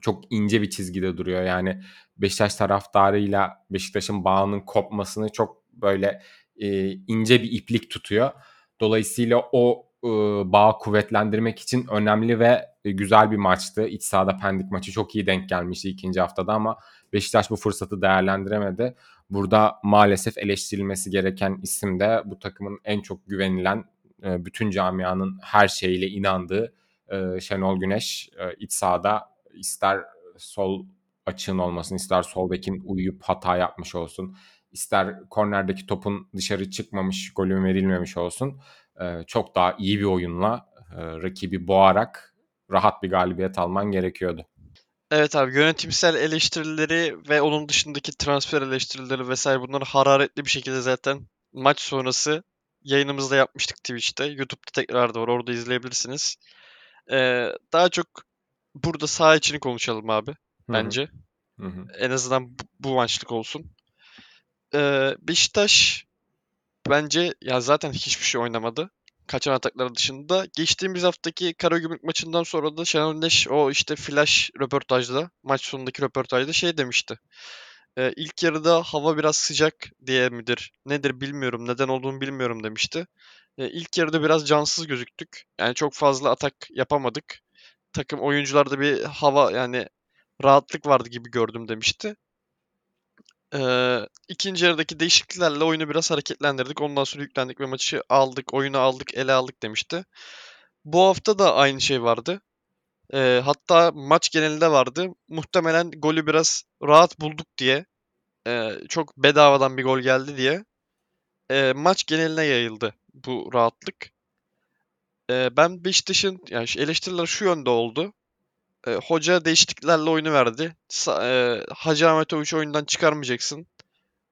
Speaker 3: çok ince bir çizgide duruyor. Yani Beşiktaş taraftarıyla Beşiktaş'ın bağının kopmasını çok böyle e, ince bir iplik tutuyor. Dolayısıyla o e, bağı kuvvetlendirmek için önemli ve güzel bir maçtı. İç sahada Pendik maçı çok iyi denk gelmişti ikinci haftada ama Beşiktaş bu fırsatı değerlendiremedi. Burada maalesef eleştirilmesi gereken isim de bu takımın en çok güvenilen, e, bütün camianın her şeyle inandığı e, Şenol Güneş. E, iç sahada ister sol açığın olmasın, ister sol bekin uyuyup hata yapmış olsun, ister kornerdeki topun dışarı çıkmamış, golün verilmemiş olsun. Çok daha iyi bir oyunla rakibi boğarak rahat bir galibiyet alman gerekiyordu.
Speaker 2: Evet abi yönetimsel eleştirileri ve onun dışındaki transfer eleştirileri vesaire bunları hararetli bir şekilde zaten maç sonrası yayınımızda yapmıştık Twitch'te. YouTube'da tekrar da var orada izleyebilirsiniz. Ee, daha çok burada sağ içini konuşalım abi bence.
Speaker 3: Hı hı.
Speaker 2: En azından bu, bu maçlık olsun. Ee, Beşiktaş bence ya zaten hiçbir şey oynamadı. Kaçan atakları dışında. Geçtiğimiz haftaki Karagümrük maçından sonra da Şenol Güneş o işte flash röportajda, maç sonundaki röportajda şey demişti. Ee, ilk yarıda hava biraz sıcak diye midir, nedir bilmiyorum, neden olduğunu bilmiyorum demişti. Ee, ilk yarıda biraz cansız gözüktük. Yani çok fazla atak yapamadık. Takım oyuncularda bir hava yani rahatlık vardı gibi gördüm demişti. Ee, ikinci yarıdaki değişikliklerle oyunu biraz hareketlendirdik. Ondan sonra yüklendik ve maçı aldık, oyunu aldık, ele aldık demişti. Bu hafta da aynı şey vardı. Ee, hatta maç genelinde vardı. Muhtemelen golü biraz rahat bulduk diye, e, çok bedavadan bir gol geldi diye e, maç geneline yayıldı bu rahatlık. E, ben Beşiktaş'ın yani eleştiriler şu yönde oldu. E, hoca değişikliklerle oyunu verdi. Sa- e, Hacı Ahmetoviç oyundan çıkarmayacaksın.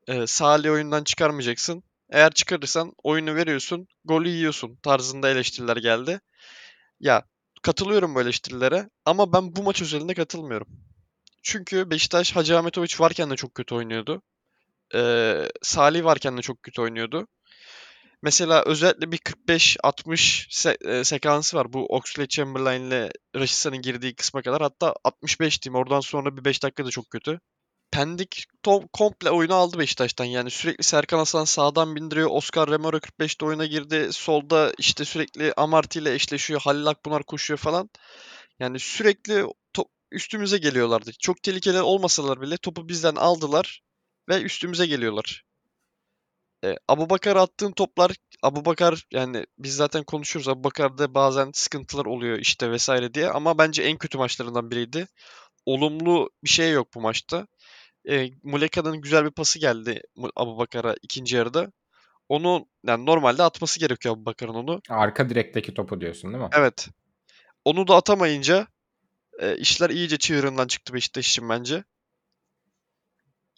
Speaker 2: E, Salih oyundan çıkarmayacaksın. Eğer çıkarırsan oyunu veriyorsun, golü yiyorsun tarzında eleştiriler geldi. Ya katılıyorum bu eleştirilere ama ben bu maç özelinde katılmıyorum. Çünkü Beşiktaş Hacı Ahmetoviç varken de çok kötü oynuyordu. E, Salih varken de çok kötü oynuyordu. Mesela özellikle bir 45-60 se- e, sekansı var. Bu Oxlade Chamberlain ile Rashica'nın girdiği kısma kadar. Hatta 65 diyeyim. Oradan sonra bir 5 dakika da çok kötü. Pendik to- komple oyunu aldı Beşiktaş'tan. Yani sürekli Serkan Hasan sağdan bindiriyor. Oscar Romero 45'te oyuna girdi. Solda işte sürekli Amarty ile eşleşiyor. Halil Akbunar koşuyor falan. Yani sürekli to- üstümüze geliyorlardı. Çok tehlikeli olmasalar bile topu bizden aldılar ve üstümüze geliyorlar. E, Abubakar attığın toplar Abubakar yani biz zaten konuşuyoruz. Abubakar'da bazen sıkıntılar oluyor işte vesaire diye ama bence en kötü maçlarından biriydi. olumlu bir şey yok bu maçta. E, Muleka'nın güzel bir pası geldi Abu Bakar'a ikinci yarıda. Onu yani normalde atması gerekiyor Abu Bakar'ın onu.
Speaker 3: Arka direkteki topu diyorsun değil mi?
Speaker 2: Evet. Onu da atamayınca e, işler iyice çığırından çıktı Beşiktaş için bence.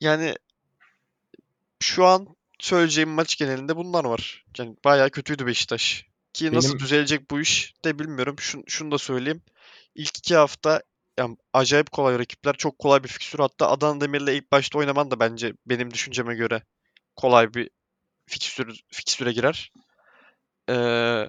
Speaker 2: Yani şu an söyleyeceğim maç genelinde bunlar var. Yani bayağı kötüydü Beşiktaş. Ki nasıl
Speaker 3: Benim-
Speaker 2: düzelecek bu iş de bilmiyorum. Şun, şunu da söyleyeyim. İlk iki hafta yani acayip kolay rakipler. Çok kolay bir fikstür. Hatta Adana Demir'le ilk başta oynaman da bence benim düşünceme göre kolay bir fikstür, fikstüre girer. Ee,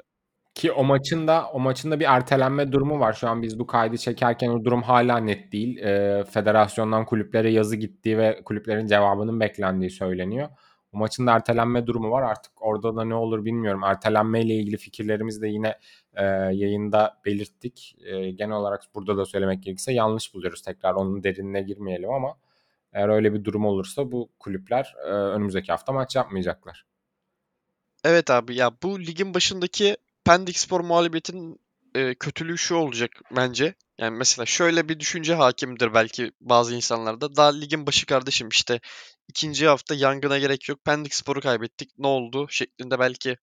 Speaker 3: Ki o maçın da o maçın da bir ertelenme durumu var. Şu an biz bu kaydı çekerken o durum hala net değil. Ee, federasyondan kulüplere yazı gittiği ve kulüplerin cevabının beklendiği söyleniyor. O maçın da ertelenme durumu var. Artık orada da ne olur bilmiyorum. Ertelenmeyle ilgili fikirlerimizi de yine e, yayında belirttik. E, genel olarak burada da söylemek gerekirse yanlış buluyoruz. Tekrar onun derinine girmeyelim ama eğer öyle bir durum olursa bu kulüpler e, önümüzdeki hafta maç yapmayacaklar.
Speaker 2: Evet abi ya bu ligin başındaki Pendik Spor muhalefetinin e, kötülüğü şu olacak bence. Yani mesela şöyle bir düşünce hakimdir belki bazı insanlarda. Daha ligin başı kardeşim işte ikinci hafta yangına gerek yok. Pendik Spor'u kaybettik. Ne oldu? şeklinde belki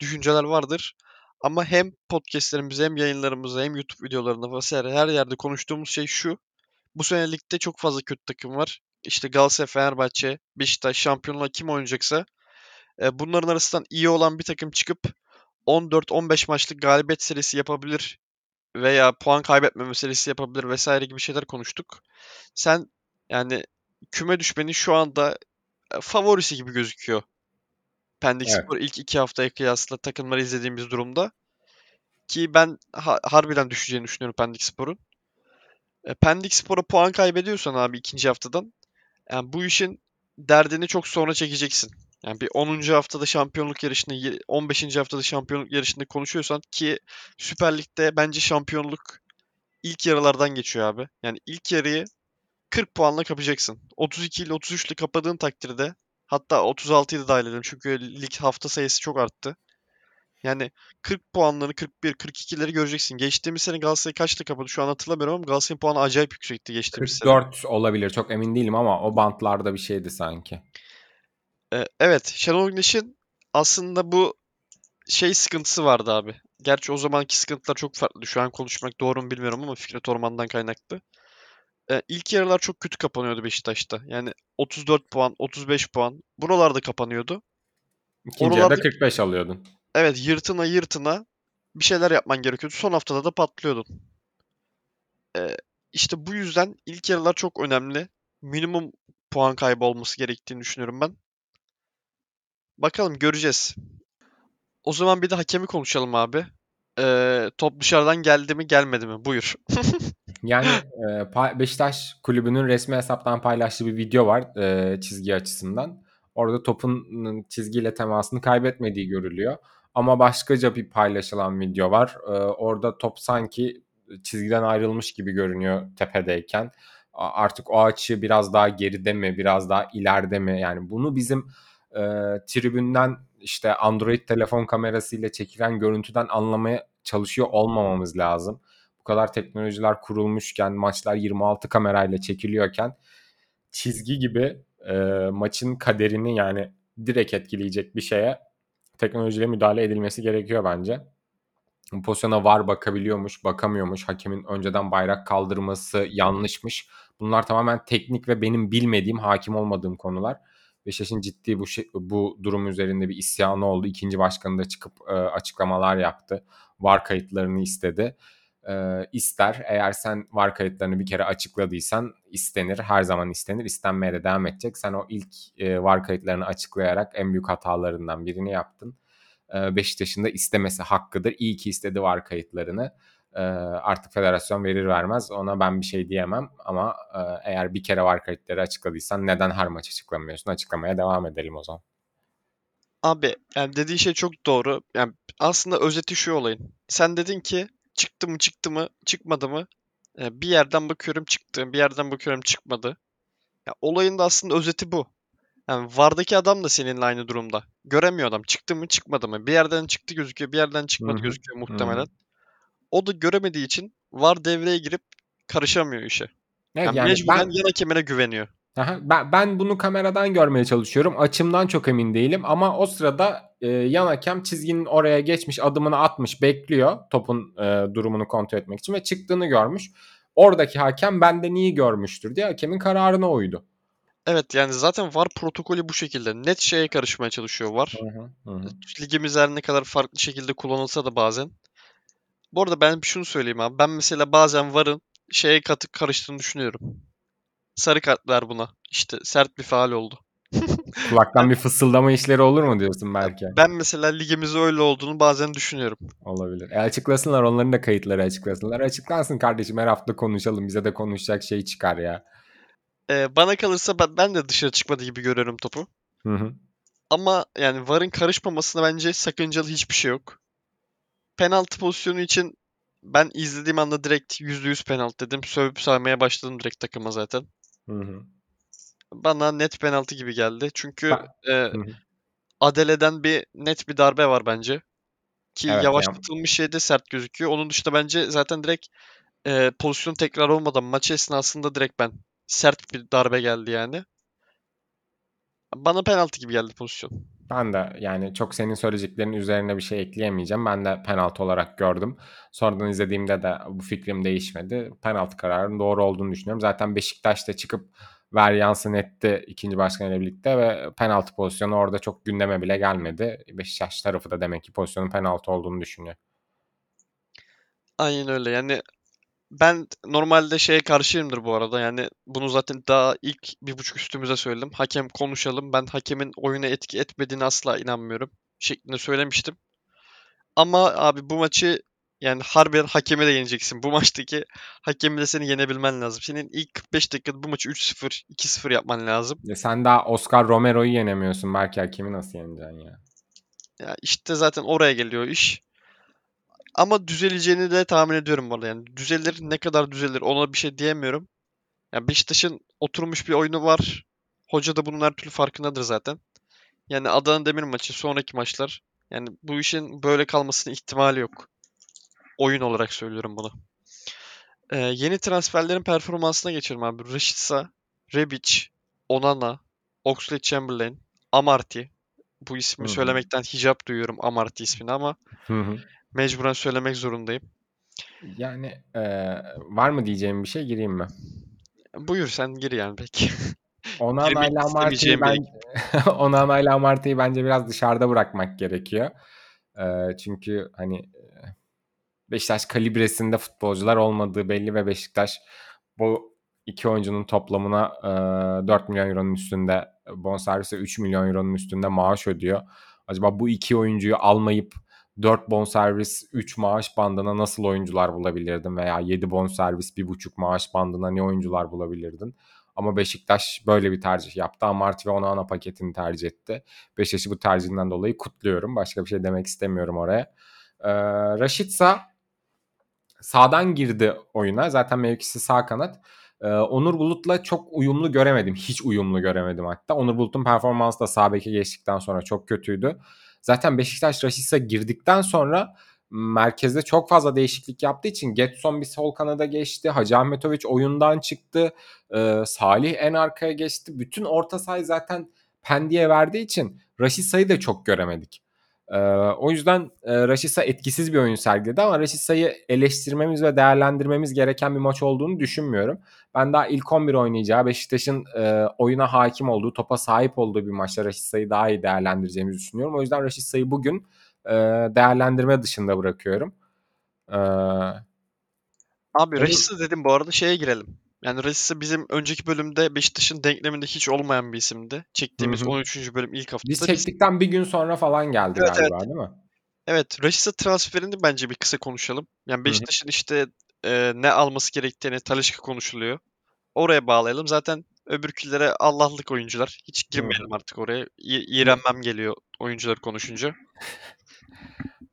Speaker 2: düşünceler vardır. Ama hem podcastlerimizde hem yayınlarımızda hem YouTube videolarında vesaire her yerde konuştuğumuz şey şu. Bu sene ligde çok fazla kötü takım var. İşte Galatasaray, Fenerbahçe, Beşiktaş şampiyonluğa kim oynayacaksa e, bunların arasından iyi olan bir takım çıkıp 14-15 maçlık galibiyet serisi yapabilir veya puan kaybetmeme serisi yapabilir vesaire gibi şeyler konuştuk. Sen yani küme düşmenin şu anda e, favorisi gibi gözüküyor. Pendik
Speaker 3: Evet.
Speaker 2: Spor ilk iki haftaya kıyasla takımları izlediğimiz durumda. Ki ben ha- harbiden düşeceğini düşünüyorum Pendik Spor'un. E, Pendik Spor'a puan kaybediyorsan abi ikinci haftadan yani bu işin derdini çok sonra çekeceksin. Yani bir 10. haftada şampiyonluk yarışında, y- 15. haftada şampiyonluk yarışında konuşuyorsan ki Süper Lig'de bence şampiyonluk ilk yarılardan geçiyor abi. Yani ilk yarıyı 40 puanla kapacaksın. 32 ile 33 ile kapadığın takdirde hatta 36'yı da dahil edelim çünkü lig hafta sayısı çok arttı. Yani 40 puanları 41, 42'leri göreceksin. Geçtiğimiz sene Galatasaray kaçta kapadı şu an hatırlamıyorum ama Galatasaray'ın puanı acayip yüksekti geçtiğimiz sene.
Speaker 3: 44 olabilir çok emin değilim ama o bantlarda bir şeydi sanki.
Speaker 2: Ee, evet, Şenol Güneş'in aslında bu şey sıkıntısı vardı abi. Gerçi o zamanki sıkıntılar çok farklı. Şu an konuşmak doğru mu bilmiyorum ama Fikret Orman'dan kaynaklı. Ee, ilk yarılar çok kötü kapanıyordu Beşiktaş'ta. Yani 34 puan, 35 puan buralarda kapanıyordu.
Speaker 3: İkinci yarıda
Speaker 2: Oralarda-
Speaker 3: 45 alıyordun.
Speaker 2: Evet, yırtına yırtına bir şeyler yapman gerekiyordu. Son haftada da patlıyordun. Ee, işte bu yüzden ilk yarılar çok önemli. Minimum puan kaybı olması gerektiğini düşünüyorum ben. Bakalım göreceğiz. O zaman bir de hakemi konuşalım abi. Ee, top dışarıdan geldi mi gelmedi mi? Buyur.
Speaker 3: Yani e, Beşiktaş kulübünün resmi hesaptan paylaştığı bir video var e, çizgi açısından. Orada topun çizgiyle temasını kaybetmediği görülüyor. Ama başkaca bir paylaşılan video var. E, orada top sanki çizgiden ayrılmış gibi görünüyor tepedeyken. Artık o açı biraz daha geride mi, biraz daha ileride mi? Yani bunu bizim e, tribünden işte Android telefon kamerasıyla çekilen görüntüden anlamaya çalışıyor olmamamız lazım bu kadar teknolojiler kurulmuşken maçlar 26 kamerayla çekiliyorken çizgi gibi e, maçın kaderini yani direkt etkileyecek bir şeye teknolojiyle müdahale edilmesi gerekiyor bence. Pozisyona var bakabiliyormuş, bakamıyormuş. Hakemin önceden bayrak kaldırması yanlışmış. Bunlar tamamen teknik ve benim bilmediğim, hakim olmadığım konular. Beşiktaş'ın ciddi bu şey, bu durum üzerinde bir isyanı oldu. İkinci başkanı da çıkıp e, açıklamalar yaptı. Var kayıtlarını istedi e, ister. Eğer sen var kayıtlarını bir kere açıkladıysan istenir. Her zaman istenir. İstenmeye de devam edecek. Sen o ilk e, var kayıtlarını açıklayarak en büyük hatalarından birini yaptın. E, Beşiktaş'ın da istemesi hakkıdır. İyi ki istedi var kayıtlarını. E, artık federasyon verir vermez ona ben bir şey diyemem ama e, eğer bir kere var kayıtları açıkladıysan neden her maç açıklamıyorsun? Açıklamaya devam edelim o zaman.
Speaker 2: Abi yani dediğin şey çok doğru. Yani aslında özeti şu olayın. Sen dedin ki çıktı mı çıktı mı çıkmadı mı? Ee, bir yerden bakıyorum çıktı, bir yerden bakıyorum çıkmadı. Ya olayın da aslında özeti bu. Yani VAR'daki adam da seninle aynı durumda. Göremiyor adam. Çıktı mı çıkmadı mı? Bir yerden çıktı gözüküyor, bir yerden çıkmadı
Speaker 3: Hı hı,
Speaker 2: gözüküyor muhtemelen. O da göremediği için VAR devreye girip karışamıyor işe.
Speaker 3: Evet,
Speaker 2: Yani
Speaker 3: yani
Speaker 2: mecburen
Speaker 3: ben
Speaker 2: yan hakemine güveniyor.
Speaker 3: Aha, ben, ben bunu kameradan görmeye çalışıyorum. Açımdan çok emin değilim ama o sırada e, yan hakem çizginin oraya geçmiş, adımını atmış, bekliyor topun e, durumunu kontrol etmek için ve çıktığını görmüş. Oradaki hakem benden iyi görmüştür diye hakemin kararına uydu.
Speaker 2: Evet yani zaten VAR protokolü bu şekilde. Net şeye karışmaya çalışıyor VAR.
Speaker 3: Hı hı, hı hı.
Speaker 2: Ligimiz her ne kadar farklı şekilde kullanılsa da bazen. Bu arada ben şunu söyleyeyim abi. Ben mesela bazen VAR'ın şeye katı karıştığını düşünüyorum. Sarı kart ver buna. İşte sert bir faal oldu.
Speaker 3: Kulaktan bir fısıldama işleri olur mu diyorsun belki?
Speaker 2: Ben mesela ligimizde öyle olduğunu bazen düşünüyorum.
Speaker 3: Olabilir. E açıklasınlar onların da kayıtları açıklasınlar. Açıklansın kardeşim her hafta konuşalım. Bize de konuşacak şey çıkar ya.
Speaker 2: Ee, bana kalırsa ben, ben de dışarı çıkmadı gibi görüyorum topu.
Speaker 3: Hı hı.
Speaker 2: Ama yani VAR'ın karışmamasına bence sakıncalı hiçbir şey yok. Penaltı pozisyonu için ben izlediğim anda direkt %100 penaltı dedim. Sövüp saymaya başladım direkt takıma zaten.
Speaker 3: Hı hı.
Speaker 2: Bana net penaltı gibi geldi. Çünkü
Speaker 3: Ben-
Speaker 2: e,
Speaker 3: Hı hı.
Speaker 2: Adele'den bir net bir darbe var bence. Ki
Speaker 3: Evet,
Speaker 2: yavaşlatılmış şey de sert gözüküyor. Onun dışında bence zaten direkt e, pozisyon tekrar olmadan maç esnasında direkt ben sert bir darbe geldi yani. Bana penaltı gibi geldi pozisyon.
Speaker 3: Ben de yani çok senin söyleyeceklerinin üzerine bir şey ekleyemeyeceğim. Ben de penaltı olarak gördüm. Sonradan izlediğimde de bu fikrim değişmedi. Penaltı kararının doğru olduğunu düşünüyorum. Zaten Beşiktaş da çıkıp ver yansın etti ikinci başkan ile birlikte ve penaltı pozisyonu orada çok gündeme bile gelmedi. Beşiktaş tarafı da demek ki pozisyonun penaltı olduğunu düşünüyor.
Speaker 2: Aynen öyle. Yani ben normalde şeye karşıyımdır bu arada. Yani bunu zaten daha ilk bir buçuk üstümüze söyledim. Hakem konuşalım. Ben hakemin oyuna etki etmediğine asla inanmıyorum. Şeklinde söylemiştim. Ama abi bu maçı yani harbiden hakemi de yeneceksin. Bu maçtaki hakemi de seni yenebilmen lazım. Senin ilk 45 dakikada bu maçı 3-0, 2-0 yapman lazım.
Speaker 3: Ya sen daha Oscar Romero'yu yenemiyorsun. Belki hakemi nasıl yeneceksin ya?
Speaker 2: Ya işte zaten oraya geliyor iş. Ama düzeleceğini de tahmin ediyorum bu arada. Yani düzelir ne kadar düzelir ona bir şey diyemiyorum. Yani Beşiktaş'ın oturmuş bir oyunu var. Hoca da bunun her türlü farkındadır zaten. Yani Adana Demir maçı, sonraki maçlar. Yani bu işin böyle kalmasının ihtimali yok. Oyun olarak söylüyorum bunu. Ee, yeni transferlerin performansına geçelim abi. Rashica, Rebic, Onana, Oxlade-Chamberlain, Amarty. Bu ismi
Speaker 3: Hı hı.
Speaker 2: söylemekten hicap duyuyorum Amarty ismini ama
Speaker 3: Hı hı.
Speaker 2: Mecburen söylemek zorundayım.
Speaker 3: Yani e, var mı diyeceğim bir şey gireyim mi?
Speaker 2: Buyur sen gir yani peki.
Speaker 3: İle Amarty'yi
Speaker 2: istemeyeceğim
Speaker 3: ben ile Amarty'yi bence biraz dışarıda bırakmak gerekiyor. Ee, çünkü hani e, Beşiktaş kalibresinde futbolcular olmadığı belli ve Beşiktaş bu iki oyuncunun toplamına e, 4 milyon euronun üstünde bonservis ve 3 milyon euronun üstünde maaş ödüyor. Acaba bu iki oyuncuyu almayıp 4 bonservis 3 maaş bandına nasıl oyuncular bulabilirdin veya 7 bonservis 1,5 maaş bandına ne oyuncular bulabilirdin? Ama Beşiktaş böyle bir tercih yaptı. Amarty ve Onana paketini tercih etti. Beşiktaş'ı bu tercihinden dolayı kutluyorum. Başka bir şey demek istemiyorum oraya. Ee, Raşitsa sağdan girdi oyuna. Zaten mevkisi sağ kanat. Ee, Onur Bulut'la çok uyumlu göremedim. Hiç uyumlu göremedim hatta. Onur Bulut'un performansı da sağ beke geçtikten sonra çok kötüydü. Zaten Beşiktaş Raşitsa girdikten sonra merkezde çok fazla değişiklik yaptığı için Getson bir sol kanada geçti. Hacı Ahmetoviç oyundan çıktı. Ee, Salih en arkaya geçti. Bütün orta sahayı zaten Pendik'e verdiği için Raşitsa'yı da çok göremedik. Ee, o yüzden e, Raşitsa etkisiz bir oyun sergiledi ama Raşitsa'yı eleştirmemiz ve değerlendirmemiz gereken bir maç olduğunu düşünmüyorum. Ben daha ilk 11 oynayacağı Beşiktaş'ın e, oyuna hakim olduğu, topa sahip olduğu bir maçta Raşitsa'yı daha iyi değerlendireceğimizi düşünüyorum. O yüzden Raşitsa'yı bugün e, değerlendirme dışında bırakıyorum. Ee,
Speaker 2: Abi
Speaker 3: Onur-
Speaker 2: Rashica dedim bu arada şeye girelim. Yani Rashica bizim önceki bölümde Beşiktaş'ın denkleminde hiç olmayan bir isimdi. Çektiğimiz
Speaker 3: Hı hı.
Speaker 2: 13. bölüm ilk haftada.
Speaker 3: biz çektikten bir gün sonra falan geldi
Speaker 2: Evet,
Speaker 3: galiba değil mi?
Speaker 2: Evet, Rashica transferini bence bir kısa konuşalım. Yani Beşiktaş'ın işte e, ne alması gerektiğini Talisca konuşuluyor. Oraya bağlayalım. Zaten öbürkülere Allah'lık oyuncular. Hiç girmeyelim artık oraya. İ- iğrenmem geliyor oyuncular konuşunca.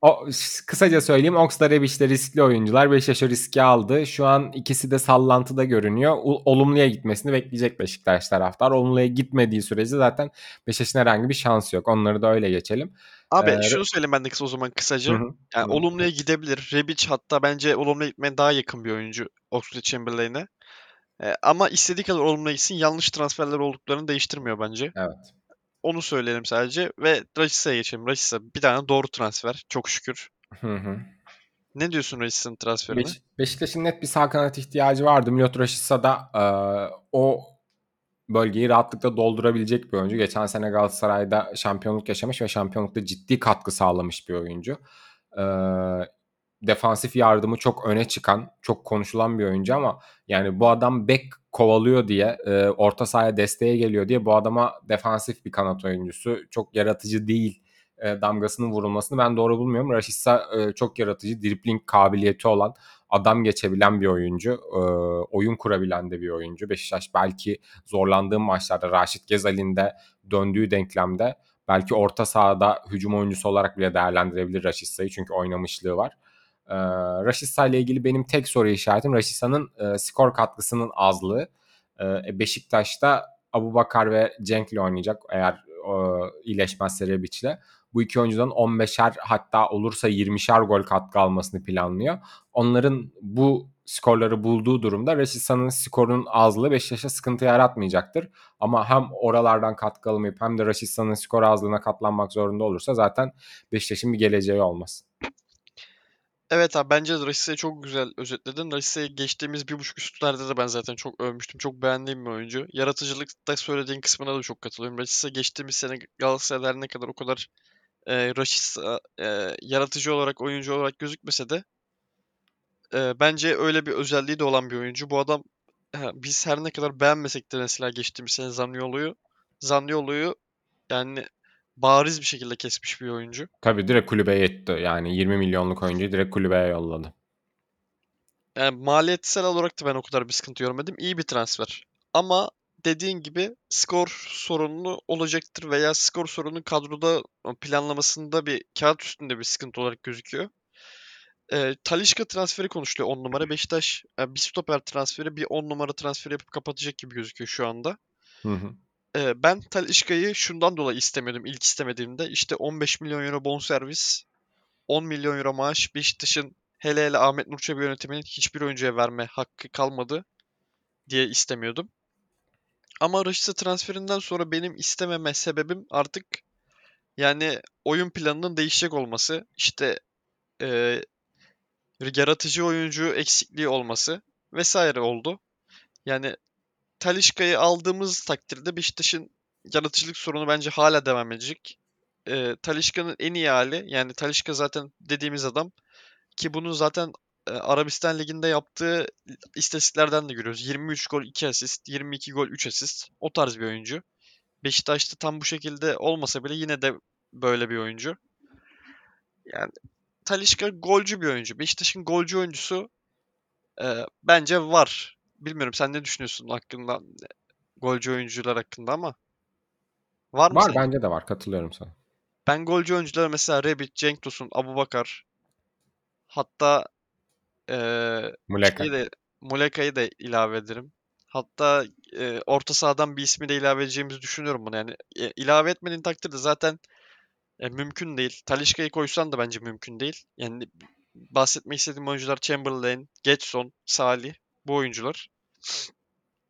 Speaker 3: O, kısaca söyleyeyim Oxlade Rebic de riskli oyuncular. Beşiktaş o riski aldı. Şu an ikisi de sallantıda görünüyor. Olumluya gitmesini bekleyecek Beşiktaş taraftar. Olumluya gitmediği sürece zaten Beşiktaş'ın herhangi bir şansı yok. Onları da öyle geçelim.
Speaker 2: Abi
Speaker 3: Ee,
Speaker 2: şunu söyleyeyim ben de kısa o zaman kısaca.
Speaker 3: Hı hı.
Speaker 2: Yani
Speaker 3: Hı.
Speaker 2: olumluya gidebilir. Rebic hatta bence olumluya gitmeye daha yakın bir oyuncu Oxlade Chamberlain'e. E, ama istediği kadar olumlu gitsin yanlış transferler olduklarını değiştirmiyor bence.
Speaker 3: Evet.
Speaker 2: Onu söyleyelim sadece ve Rachisa'ya geçelim. Rachisa bir tane doğru transfer çok şükür.
Speaker 3: Hı hı.
Speaker 2: Ne diyorsun Rachisa'nın transferine?
Speaker 3: Beş- Beşiktaş'ın net bir sağ kanat ihtiyacı vardı. Milot Rashica da e, o bölgeyi rahatlıkla doldurabilecek bir oyuncu. Geçen sene Galatasaray'da şampiyonluk yaşamış ve şampiyonlukta ciddi katkı sağlamış bir oyuncu. E, defansif yardımı çok öne çıkan, çok konuşulan bir oyuncu ama yani bu adam bek kovalıyor diye, e, orta sahaya desteğe geliyor diye bu adama defansif bir kanat oyuncusu, çok yaratıcı değil e, damgasının vurulmasını ben doğru bulmuyorum. Rashica e, çok yaratıcı, dribling kabiliyeti olan, adam geçebilen bir oyuncu, e, oyun kurabilen de bir oyuncu. Beşiktaş belki zorlandığı maçlarda Raşit Gezal'in de döndüğü denklemde belki orta sahada hücum oyuncusu olarak bile değerlendirebilir Raşitsa'yı çünkü oynamışlığı var. E, Raşitsa ile ilgili benim tek soru işaretim Raşitsa'nın e, skor katkısının azlığı. E, Beşiktaş'ta Abu Bakar ve Cenk'le oynayacak eğer e, iyileşmezse Rebic'le. Bu iki oyuncudan 15'er hatta olursa 20'şer gol katkı almasını planlıyor. Onların bu skorları bulduğu durumda Rashisa'nın skorunun azlığı Beşiktaş'a sıkıntı yaratmayacaktır. Ama hem oralardan katkı alamayıp hem de Rashisa'nın skor azlığına katlanmak zorunda olursa zaten Beşiktaş'ın bir geleceği olmaz.
Speaker 2: Evet abi bence de çok güzel özetledin. Rashisa'yı geçtiğimiz bir buçuk üstlerde de ben zaten çok övmüştüm. Çok beğendiğim bir oyuncu. Yaratıcılıkta söylediğin kısmına da çok katılıyorum. Rashica geçtiğimiz sene Galatasaray'da ne kadar o kadar e, Rashica e, yaratıcı olarak, oyuncu olarak gözükmese de e, bence öyle bir özelliği de olan bir oyuncu. Bu adam ha, biz her ne kadar beğenmesek de mesela geçtiğimiz sene Zaniolo'yu Zaniolo'yu yani bariz bir şekilde kesmiş bir oyuncu.
Speaker 3: Tabii direkt kulübeye yetti. Yani 20 milyonluk oyuncuyu direkt kulübeye yolladı.
Speaker 2: Yani maliyetsel olarak da ben o kadar bir sıkıntı görmedim. İyi bir transfer. Ama dediğin gibi skor sorunu olacaktır veya skor sorunu kadroda planlamasında bir kağıt üstünde bir sıkıntı olarak gözüküyor. E, Talisca transferi konuşuluyor 10 numara. Beşiktaş e, bir stoper transferi bir 10 numara transferi yapıp kapatacak gibi gözüküyor şu anda.
Speaker 3: Hı hı.
Speaker 2: E, ben Talisca'yı şundan dolayı istemiyordum. İlk istemediğimde işte 15 milyon euro bonservis, 10 milyon euro maaş Beşiktaş'ın hele hele Ahmet Nur yönetiminin hiçbir oyuncuya verme hakkı kalmadı diye istemiyordum. Ama Rashica transferinden sonra benim istememe sebebim artık yani oyun planının değişecek olması. İşte e, yaratıcı oyuncu eksikliği olması vesaire oldu. Yani Talişka'yı aldığımız takdirde Beşiktaş'ın yaratıcılık sorunu bence hala devam edecek. E, Talişka'nın en iyi hali yani Talişka zaten dediğimiz adam ki bunu zaten e, Arabistan Ligi'nde yaptığı istatistiklerden de görüyoruz. 23 gol 2 asist, 22 gol 3 asist. O tarz bir oyuncu. Beşiktaş'ta tam bu şekilde olmasa bile yine de böyle bir oyuncu. Yani Talişka golcü bir oyuncu. Beşiktaş'ın golcü oyuncusu e, bence var. Bilmiyorum sen ne düşünüyorsun hakkında golcü oyuncular hakkında ama var mı
Speaker 3: Var
Speaker 2: sence?
Speaker 3: bence de var katılıyorum sana.
Speaker 2: Ben golcü oyunculara mesela Rebic, Cenk Tosun, Abubakar hatta eee
Speaker 3: Muleka.
Speaker 2: de Muleka'yı da ilave ederim. Hatta e, orta sahadan bir ismi de ilave edeceğimizi düşünüyorum buna. Yani e, ilave etmediğin takdirde zaten e, mümkün değil. Talisca'yı koysan da bence mümkün değil. Yani bahsetmek istediğim oyuncular Chamberlain, Getson, Salih bu oyuncular.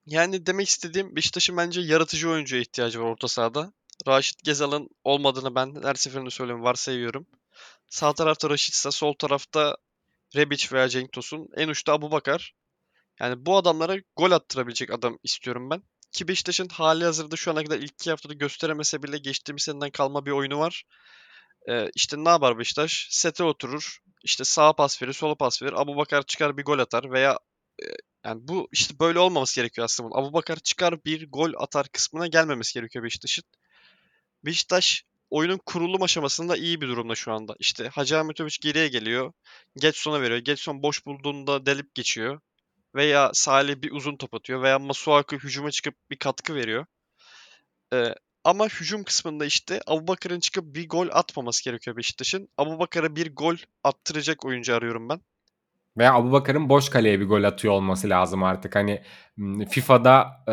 Speaker 2: Yani demek istediğim Beşiktaş'ın bence yaratıcı oyuncuya ihtiyacı var orta sahada. Raşit Gezal'ın olmadığını ben her seferinde söylüyorum, varsayıyorum. Sağ tarafta Raşitsa, sol tarafta Rebic veya Cenk Tosun. En uçta Abubakar. Yani bu adamlara gol attırabilecek adam istiyorum ben. Ki Beşiktaş'ın hali hazırda şu ana kadar ilk iki haftada gösteremese bile geçtiğimiz seneden kalma bir oyunu var. Ee, işte ne yapar Beşiktaş? Sete oturur. İşte sağa pas verir, sola pas verir. Abubakar çıkar bir gol atar veya yani bu işte böyle olmaması gerekiyor aslında. Abubakar çıkar bir gol atar kısmına gelmemesi gerekiyor Beşiktaş'ın. Beşiktaş oyunun kurulum aşamasında iyi bir durumda şu anda. İşte Hacı Ahmetoviç geriye geliyor. Getson'a veriyor. Getson boş bulduğunda delip geçiyor. Veya Salih bir uzun top atıyor. Veya Masuaku hücuma çıkıp bir katkı veriyor. Ee, ama hücum kısmında işte Abubakar'ın çıkıp bir gol atmaması gerekiyor Beşiktaş'ın. Abubakar'a bir gol attıracak oyuncu arıyorum ben.
Speaker 3: Veya Abubakar'ın boş kaleye bir gol atıyor olması lazım artık. Hani FIFA'da e,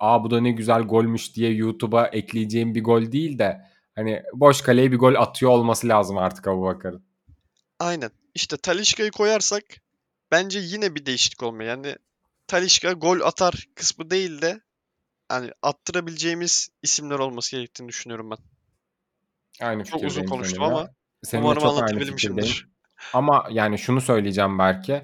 Speaker 3: aa bu da ne güzel golmüş diye YouTube'a ekleyeceğim bir gol değil de hani boş kaleye bir gol atıyor olması lazım artık Abubakar'ın.
Speaker 2: Aynen. İşte Talisca'yı koyarsak bence yine bir değişiklik olmuyor. Yani Talisca gol atar kısmı değil de hani attırabileceğimiz isimler olması gerektiğini düşünüyorum ben.
Speaker 3: Aynı
Speaker 2: Çok uzun konuştum ama
Speaker 3: Seninle
Speaker 2: umarım anlatabilmişimdir.
Speaker 3: Ama yani şunu söyleyeceğim belki.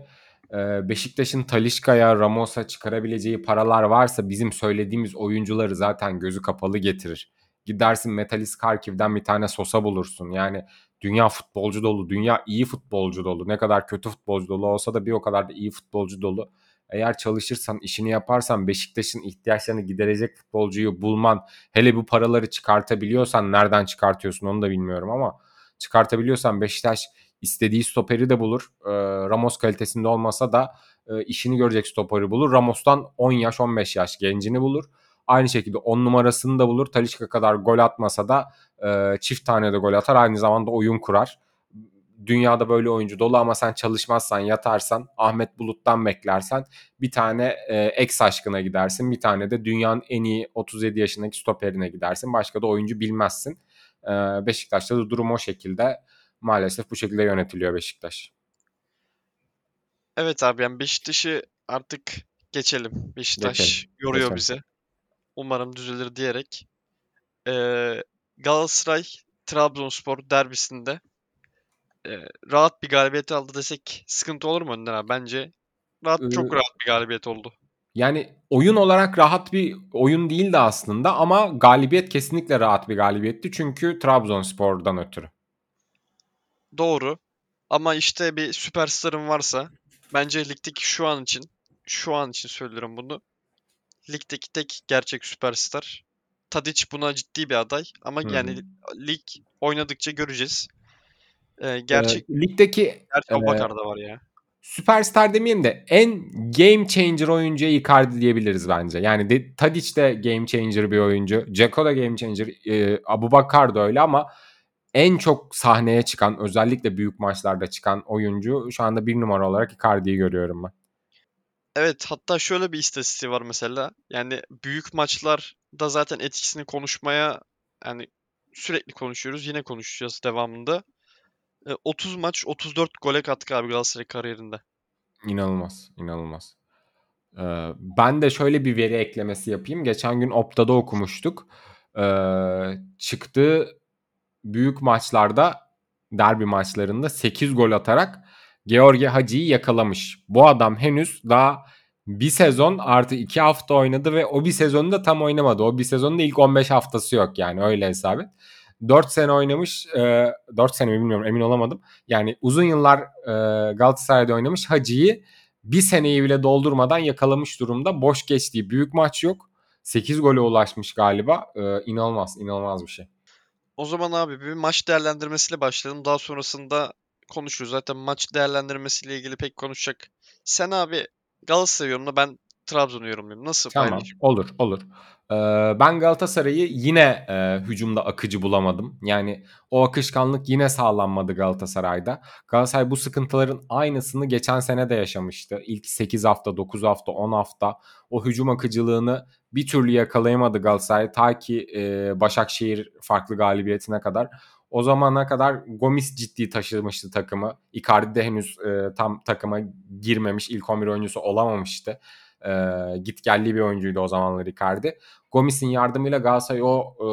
Speaker 3: Beşiktaş'ın Talişka'ya, Ramos'a çıkarabileceği paralar varsa bizim söylediğimiz oyuncuları zaten gözü kapalı getirir. Gidersin Metalist Kharkiv'den bir tane Sosa bulursun. Yani dünya futbolcu dolu, dünya iyi futbolcu dolu. Ne kadar kötü futbolcu dolu olsa da bir o kadar da iyi futbolcu dolu. Eğer çalışırsan, işini yaparsan Beşiktaş'ın ihtiyaçlarını giderecek futbolcuyu bulman, hele bu paraları çıkartabiliyorsan nereden çıkartıyorsun onu da bilmiyorum ama çıkartabiliyorsan Beşiktaş istediği stoperi de bulur. E, Ramos kalitesinde olmasa da e, işini görecek stoperi bulur. Ramos'tan 10 yaş 15 yaş gencini bulur. Aynı şekilde 10 numarasını da bulur. Talişka kadar gol atmasa da e, çift tane de gol atar. Aynı zamanda oyun kurar. Dünyada böyle oyuncu dolu ama sen çalışmazsan, yatarsan, Ahmet Bulut'tan beklersen bir tane e, ex aşkına gidersin. Bir tane de dünyanın en iyi 37 yaşındaki stoperine gidersin. Başka da oyuncu bilmezsin. E, Beşiktaş'ta da durum o şekilde. Maalesef bu şekilde yönetiliyor Beşiktaş.
Speaker 2: Evet abi yani Beşiktaş'ı artık geçelim. Beşiktaş
Speaker 3: Geçelim,
Speaker 2: yoruyor
Speaker 3: geçelim.
Speaker 2: bizi. Umarım düzelir diyerek. Ee, Galatasaray Trabzonspor derbisinde e, rahat bir galibiyet aldı desek sıkıntı olur mu Önder abi? Bence rahat,
Speaker 3: Ee,
Speaker 2: çok rahat bir galibiyet oldu.
Speaker 3: Yani oyun olarak rahat bir oyun değildi aslında ama galibiyet kesinlikle rahat bir galibiyetti. Çünkü Trabzonspor'dan ötürü.
Speaker 2: Doğru. Ama işte bir süperstarın varsa bence ligdeki şu an için şu an için söylüyorum bunu. Ligdeki tek gerçek süperstar. Tadic buna ciddi bir aday ama
Speaker 3: Hı
Speaker 2: yani lig oynadıkça göreceğiz. Ee, gerçek
Speaker 3: Ee, ligdeki
Speaker 2: gerçek Abubakar da var ya.
Speaker 3: süperstar demeyeyim de en game changer oyuncuya Icardi diyebiliriz bence. Yani de, Tadic de game changer bir oyuncu. Dzeko da game changer. E, Abubakar da öyle ama en çok sahneye çıkan özellikle büyük maçlarda çıkan oyuncu şu anda bir numara olarak Icardi'yi görüyorum ben.
Speaker 2: Evet hatta şöyle bir istatistiği var mesela. Yani büyük maçlarda zaten etkisini konuşmaya yani sürekli konuşuyoruz. Yine konuşacağız devamında. Ee, 30 maç 34 gole katkı abi Galatasaray kariyerinde.
Speaker 3: İnanılmaz, inanılmaz. Ee, ben de şöyle bir veri eklemesi yapayım. Geçen gün Opta'da okumuştuk. Ee, çıktığı büyük maçlarda, derbi maçlarında 8 gol atarak Georgi Hacı'yı yakalamış. Bu adam henüz daha bir sezon artı 2 hafta oynadı ve o bir sezonu da tam oynamadı. O bir sezonun ilk 15 haftası yok yani öyle hesap et. 4 sene oynamış, e, 4 sene mi bilmiyorum emin olamadım. Yani uzun yıllar e, Galatasaray'da oynamış Hacı'yı bir seneyi bile doldurmadan yakalamış durumda. Boş geçtiği büyük maç yok. 8 gole ulaşmış galiba. Ee, inanılmaz, inanılmaz bir şey.
Speaker 2: O zaman abi bir maç değerlendirmesiyle başlayalım. Daha sonrasında konuşuruz. Zaten maç değerlendirmesiyle ilgili pek konuşacak. Sen abi Galatasaray yorumla ben Trabzon'u yorumluyorum. Nasıl
Speaker 3: Tamam,
Speaker 2: paylaşım?
Speaker 3: olur, olur. Ben Galatasaray'ı yine hücumda akıcı bulamadım. Yani o akışkanlık yine sağlanmadı Galatasaray'da. Galatasaray bu sıkıntıların aynısını geçen sene de yaşamıştı. İlk 8 hafta, 9 hafta, 10 hafta o hücum akıcılığını bir türlü yakalayamadı Galatasaray. Ta ki Başakşehir farklı galibiyetine kadar. O zamana kadar Gomis ciddi taşımıştı takımı. Icardi de henüz tam takıma girmemiş, ilk 11 oyuncusu olamamıştı. E, git gelli bir oyuncuydu o zamanlar Icardi. Gomis'in yardımıyla Galatasaray o e,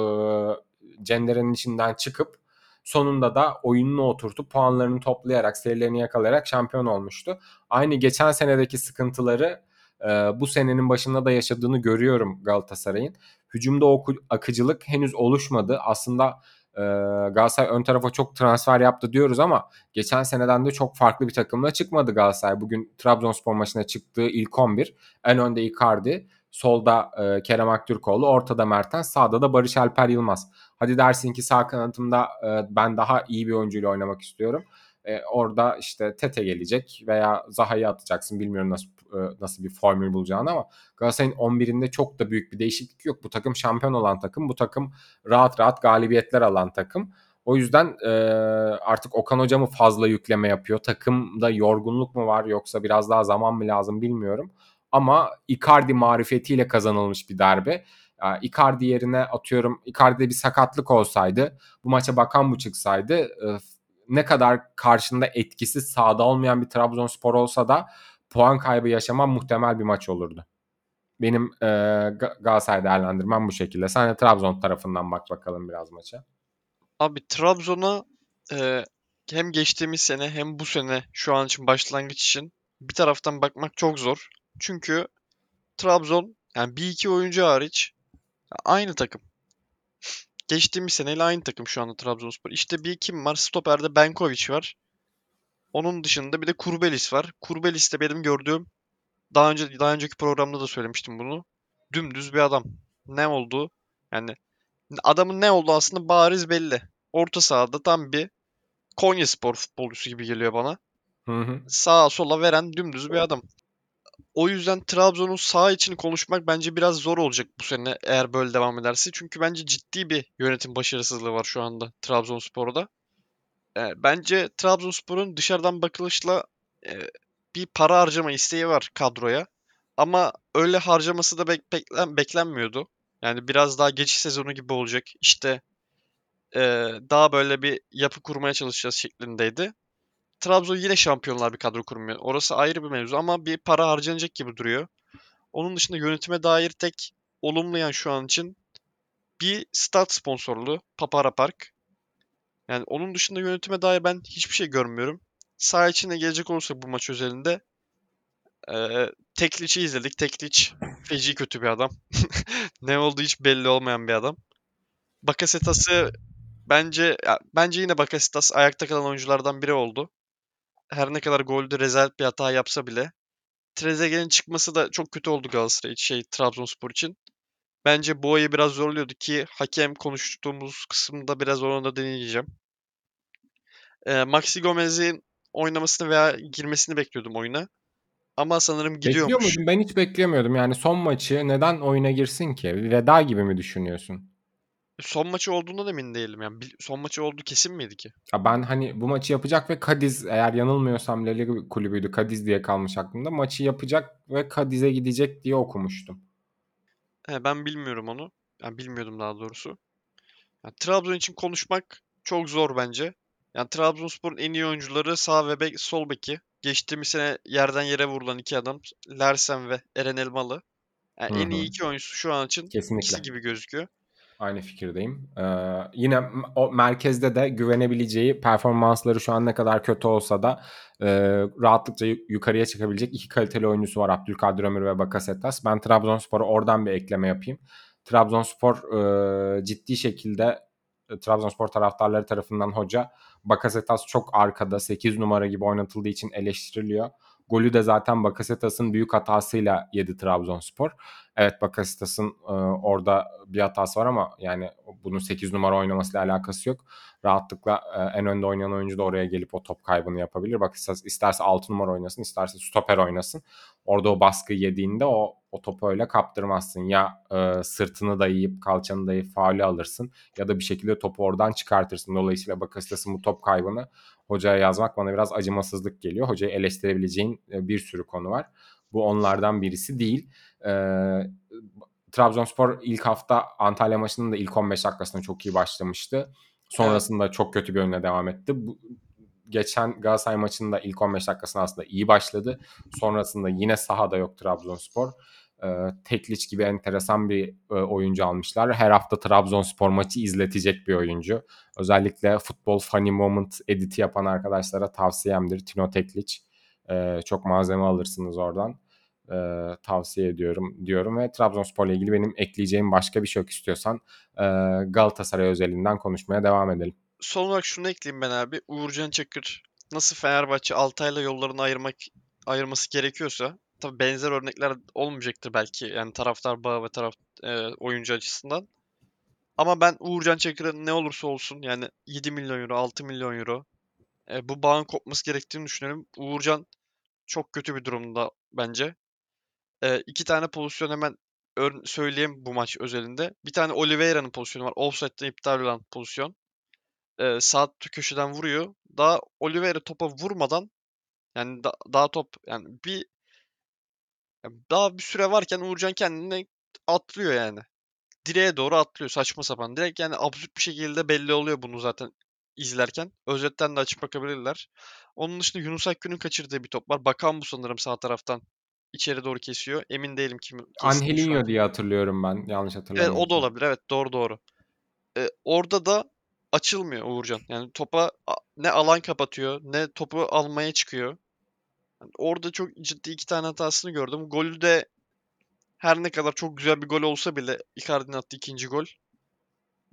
Speaker 3: cenderenin içinden çıkıp sonunda da oyununu oturtup puanlarını toplayarak, serilerini yakalayarak şampiyon olmuştu. Aynı geçen senedeki sıkıntıları e, bu senenin başında da yaşadığını görüyorum Galatasaray'ın. Hücumda o akıcılık henüz oluşmadı. Aslında e, Galatasaray ön tarafa çok transfer yaptı diyoruz ama geçen seneden de çok farklı bir takımla çıkmadı Galatasaray. Bugün Trabzonspor maçına çıktığı ilk 11 en önde Icardi, solda Kerem Aktürkoğlu, ortada Mertens, sağda da Barış Alper Yılmaz. Hadi dersin ki sağ kanatımda ben daha iyi bir oyuncuyla oynamak istiyorum. E, orada işte Tete gelecek veya Zaha'yı atacaksın. Bilmiyorum nasıl e, nasıl bir formül bulacağını ama Galatasaray'ın 11'inde çok da büyük bir değişiklik yok. Bu takım şampiyon olan takım. Bu takım rahat rahat galibiyetler alan takım. O yüzden e, artık Okan Hoca mı fazla yükleme yapıyor? Takımda yorgunluk mu var yoksa biraz daha zaman mı lazım bilmiyorum. Ama Icardi marifetiyle kazanılmış bir derbi. Icardi yerine atıyorum Icardi'de bir sakatlık olsaydı bu maça bakan bu çıksaydı ne kadar karşında etkisiz sahada olmayan bir Trabzonspor olsa da puan kaybı yaşamam muhtemel bir maç olurdu. Benim e, Ga- Galatasaray değerlendirmem bu şekilde. Sen de Trabzon tarafından bak bakalım biraz maça.
Speaker 2: Abi Trabzon'a e, hem geçtiğimiz sene hem bu sene şu an için başlangıç için bir taraftan bakmak çok zor. Çünkü Trabzon yani bir iki oyuncu hariç aynı takım. Geçtiğimiz seneyle aynı takım şu anda Trabzonspor. İşte bir kim var? Stoper'de Benkovic var. Onun dışında bir de Kurbelis var. Kurbelis de benim gördüğüm daha önce daha önceki programda da söylemiştim bunu. Dümdüz bir adam. Ne oldu? Yani adamın ne olduğu aslında bariz belli. Orta sahada tam bir Konyaspor futbolcusu gibi geliyor bana.
Speaker 3: Hı hı.
Speaker 2: Sağa sola veren dümdüz bir adam. O yüzden Trabzon'un sağ için konuşmak bence biraz zor olacak bu sene eğer böyle devam ederse. Çünkü bence ciddi bir yönetim başarısızlığı var şu anda Trabzonspor'da. Ee, bence Trabzonspor'un dışarıdan bakılışla e, bir para harcama isteği var kadroya. Ama öyle harcaması da bek- beklen- beklenmiyordu. Yani biraz daha geçiş sezonu gibi olacak. İşte e, daha böyle bir yapı kurmaya çalışacağız şeklindeydi. Trabzon yine şampiyonlar bir kadro kurmuyor. Orası ayrı bir mevzu ama bir para harcanacak gibi duruyor. Onun dışında yönetime dair tek olumlu yan şu an için bir stat sponsorluğu Papara Park. Yani onun dışında yönetime dair ben hiçbir şey görmüyorum. Sağ içine gelecek olursak bu maç özelinde eee Tekliç'i izledik. Tekliç feci kötü bir adam. ne olduğu hiç belli olmayan bir adam. Bakasetas'ı bence ya, bence yine Bakasetas ayakta kalan oyunculardan biri oldu. Her ne kadar golde rezalet bir hata yapsa bile Trezeguet'in çıkması da çok kötü oldu Galatasaray şey Trabzonspor için. Bence Boğa'yı biraz zorluyordu ki hakem konuştuğumuz kısımda biraz onu da deneyeceğim. Ee, Maxi Gomez'in oynamasını veya girmesini bekliyordum oyuna. Ama sanırım
Speaker 3: Bekliyor
Speaker 2: gidiyormuş.
Speaker 3: muydun? Ben hiç beklemiyordum. Yani son maçı neden oyuna girsin ki? Veda gibi mi düşünüyorsun?
Speaker 2: Son maçı olduğunda da emin değilim. Yani bil- son maçı olduğu kesin miydi ki?
Speaker 3: Ya ben hani bu maçı yapacak ve Kadiz eğer yanılmıyorsam La Liga kulübüydü. Kadiz diye kalmış aklımda. Maçı yapacak ve Kadiz'e gidecek diye okumuştum.
Speaker 2: He, ben bilmiyorum onu. Yani bilmiyordum daha doğrusu. Yani Trabzon için konuşmak çok zor bence. Yani Trabzonspor'un en iyi oyuncuları sağ ve bek, sol beki. Geçtiğimiz sene yerden yere vurulan iki adam. Larsen ve Eren Elmalı. Yani en iyi iki oyuncusu şu an için
Speaker 3: Kesinlikle.
Speaker 2: ikisi gibi gözüküyor.
Speaker 3: Aynı fikirdeyim. Ee, yine o merkezde de güvenebileceği performansları şu an ne kadar kötü olsa da e, rahatlıkça yu- yukarıya çıkabilecek iki kaliteli oyuncusu var Abdülkadir Ömür ve Bakasetas. Ben Trabzonspor'a oradan bir ekleme yapayım. Trabzonspor e, ciddi şekilde e, Trabzonspor taraftarları tarafından hoca Bakasetas çok arkada 8 numara gibi oynatıldığı için eleştiriliyor. Golü de zaten Bakasetas'ın büyük hatasıyla yedi Trabzonspor. Evet Bakasetas'ın e, orada bir hatası var ama yani bunun 8 numara oynamasıyla alakası yok. Rahatlıkla e, en önde oynayan oyuncu da oraya gelip o top kaybını yapabilir. Bakasetas isterse 6 numara oynasın, isterse stoper oynasın. Orada o baskı yediğinde o o topu öyle kaptırmazsın. Ya e, sırtını dayayıp kalçanı dayayıp faulü alırsın ya da bir şekilde topu oradan çıkartırsın. Dolayısıyla Bakasetas'ın bu top kaybını hocaya yazmak bana biraz acımasızlık geliyor. Hocayı eleştirebileceğin bir sürü konu var. Bu onlardan birisi değil. Ee, Trabzonspor ilk hafta Antalya maçının da ilk 15 dakikasında çok iyi başlamıştı. Sonrasında çok kötü bir önüne devam etti. Bu, geçen Galatasaray maçında ilk 15 dakikasında aslında iyi başladı. Sonrasında yine sahada yok Trabzonspor. Ee, Tekliç gibi enteresan bir e, oyuncu almışlar. Her hafta Trabzonspor maçı izletecek bir oyuncu. Özellikle futbol funny moment editi yapan arkadaşlara tavsiyemdir. Tino Tekliç. Ee, çok malzeme alırsınız oradan e, tavsiye ediyorum diyorum ve Trabzonspor'la ilgili benim ekleyeceğim başka bir şey yok istiyorsan e, Galatasaray özelinden konuşmaya devam edelim.
Speaker 2: Son olarak şunu ekleyeyim ben abi. Uğurcan Çakır nasıl Fenerbahçe Altay'la yollarını ayırmak ayırması gerekiyorsa tabii benzer örnekler olmayacaktır belki yani taraftar bağı ve taraf e, oyuncu açısından. Ama ben Uğurcan Çakır'ın ne olursa olsun yani 7 milyon euro, 6 milyon euro e, bu bağın kopması gerektiğini düşünüyorum. Uğurcan çok kötü bir durumda bence. E, iki tane pozisyon hemen ör- söyleyeyim bu maç özelinde. Bir tane Oliveira'nın pozisyonu var. Offside'den iptal olan pozisyon. E, sağ köşeden vuruyor. Daha Oliveira topa vurmadan yani da- daha top yani bir yani daha bir süre varken Uğurcan kendine atlıyor yani. Direğe doğru atlıyor saçma sapan. Direkt yani absürt bir şekilde belli oluyor bunu zaten izlerken. Özetten de açıp bakabilirler. Onun dışında Yunus Akgün'ün kaçırdığı bir top var. Bakan bu sanırım sağ taraftan içeri doğru kesiyor. Emin değilim kim
Speaker 3: Angelinho
Speaker 2: an.
Speaker 3: diye hatırlıyorum ben yanlış
Speaker 2: Evet
Speaker 3: hatırlamıyorsam.
Speaker 2: o da olabilir. Evet doğru doğru. Ee, orada da açılmıyor Uğurcan. Yani topa ne alan kapatıyor ne topu almaya çıkıyor. Yani orada çok ciddi iki tane hatasını gördüm. Golü de her ne kadar çok güzel bir gol olsa bile Icardi'nin attığı ikinci gol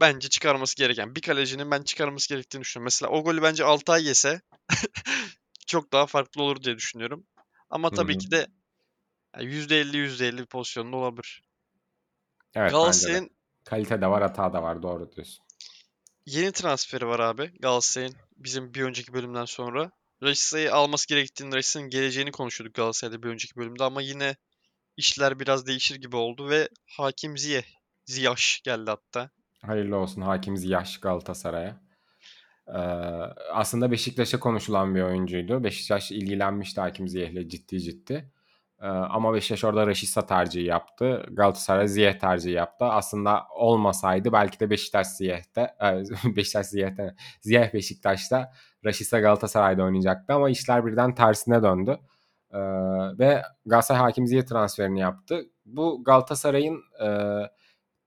Speaker 2: bence çıkarması gereken. Bir kalecinin ben çıkarması gerektiğini düşünüyorum. Mesela o golü bence Altay yese çok daha farklı olur diye düşünüyorum. Ama tabii
Speaker 3: hı.
Speaker 2: ki de yani %50 %50 bir pozisyonda olabilir.
Speaker 3: Evet bence de.
Speaker 2: Galatasaray'ın
Speaker 3: Kalite de var hata da var doğru diyorsun.
Speaker 2: yeni transferi var abi. Galatasaray'ın bizim bir önceki bölümden sonra. Rashica'yı alması gerektiğini, Rashica'nın geleceğini konuşuyorduk Galatasaray'da bir önceki bölümde ama yine işler biraz değişir gibi oldu ve Hakim Ziyeh, Ziyech geldi hatta.
Speaker 3: Hayırlı olsun Hakim Ziyech Galatasaray'a. Ee, aslında Beşiktaş'a konuşulan bir oyuncuydu. Beşiktaş ilgilenmişti Hakim Ziyech'le ciddi ciddi. Ee, ama Beşiktaş orada Rashica tercihi yaptı. Galatasaray Ziyech tercihi yaptı. Aslında olmasaydı belki de Beşiktaş Ziyech'te e, Beşiktaş Ziyech'te Ziyech Beşiktaş'ta Rashica Galatasaray'da oynayacaktı ama işler birden tersine döndü. Ee, ve Galatasaray Hakim Ziyech transferini yaptı. Bu Galatasaray'ın e,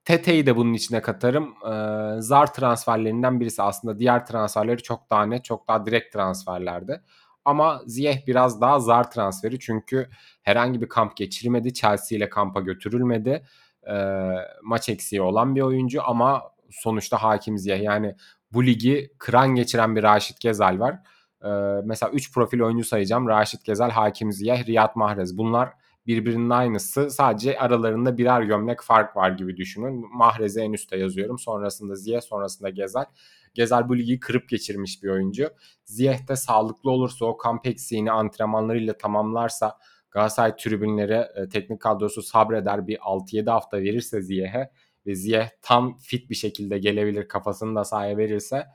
Speaker 3: Tete'yi de bunun içine katarım. Ee, zar transferlerinden birisi. Aslında diğer transferleri çok daha net, çok daha direkt transferlerdi. Ama Ziyech biraz daha zar transferi çünkü herhangi bir kamp geçirmedi. Chelsea ile kampa götürülmedi. Ee, maç eksiği olan bir oyuncu ama sonuçta hakim Ziyech. Yani bu ligi kıran geçiren bir Raşit Gezal var. Ee, mesela 3 profil oyuncu sayacağım. Raşit Gezal, Hakim Ziyech, Riyad Mahrez. Bunlar birbirinin aynısı. Sadece aralarında birer gömlek fark var gibi düşünün. Mahrez'i en üstte yazıyorum. Sonrasında Ziyeh, sonrasında Gezal. Gezal bu ligi kırıp geçirmiş bir oyuncu. Ziyeh de sağlıklı olursa o kamp eksiğini antrenmanlarıyla tamamlarsa Galatasaray tribünleri e, teknik kadrosu sabreder bir 6-7 hafta verirse Ziyeh'e ve Ziyeh tam fit bir şekilde gelebilir kafasını da sahaya verirse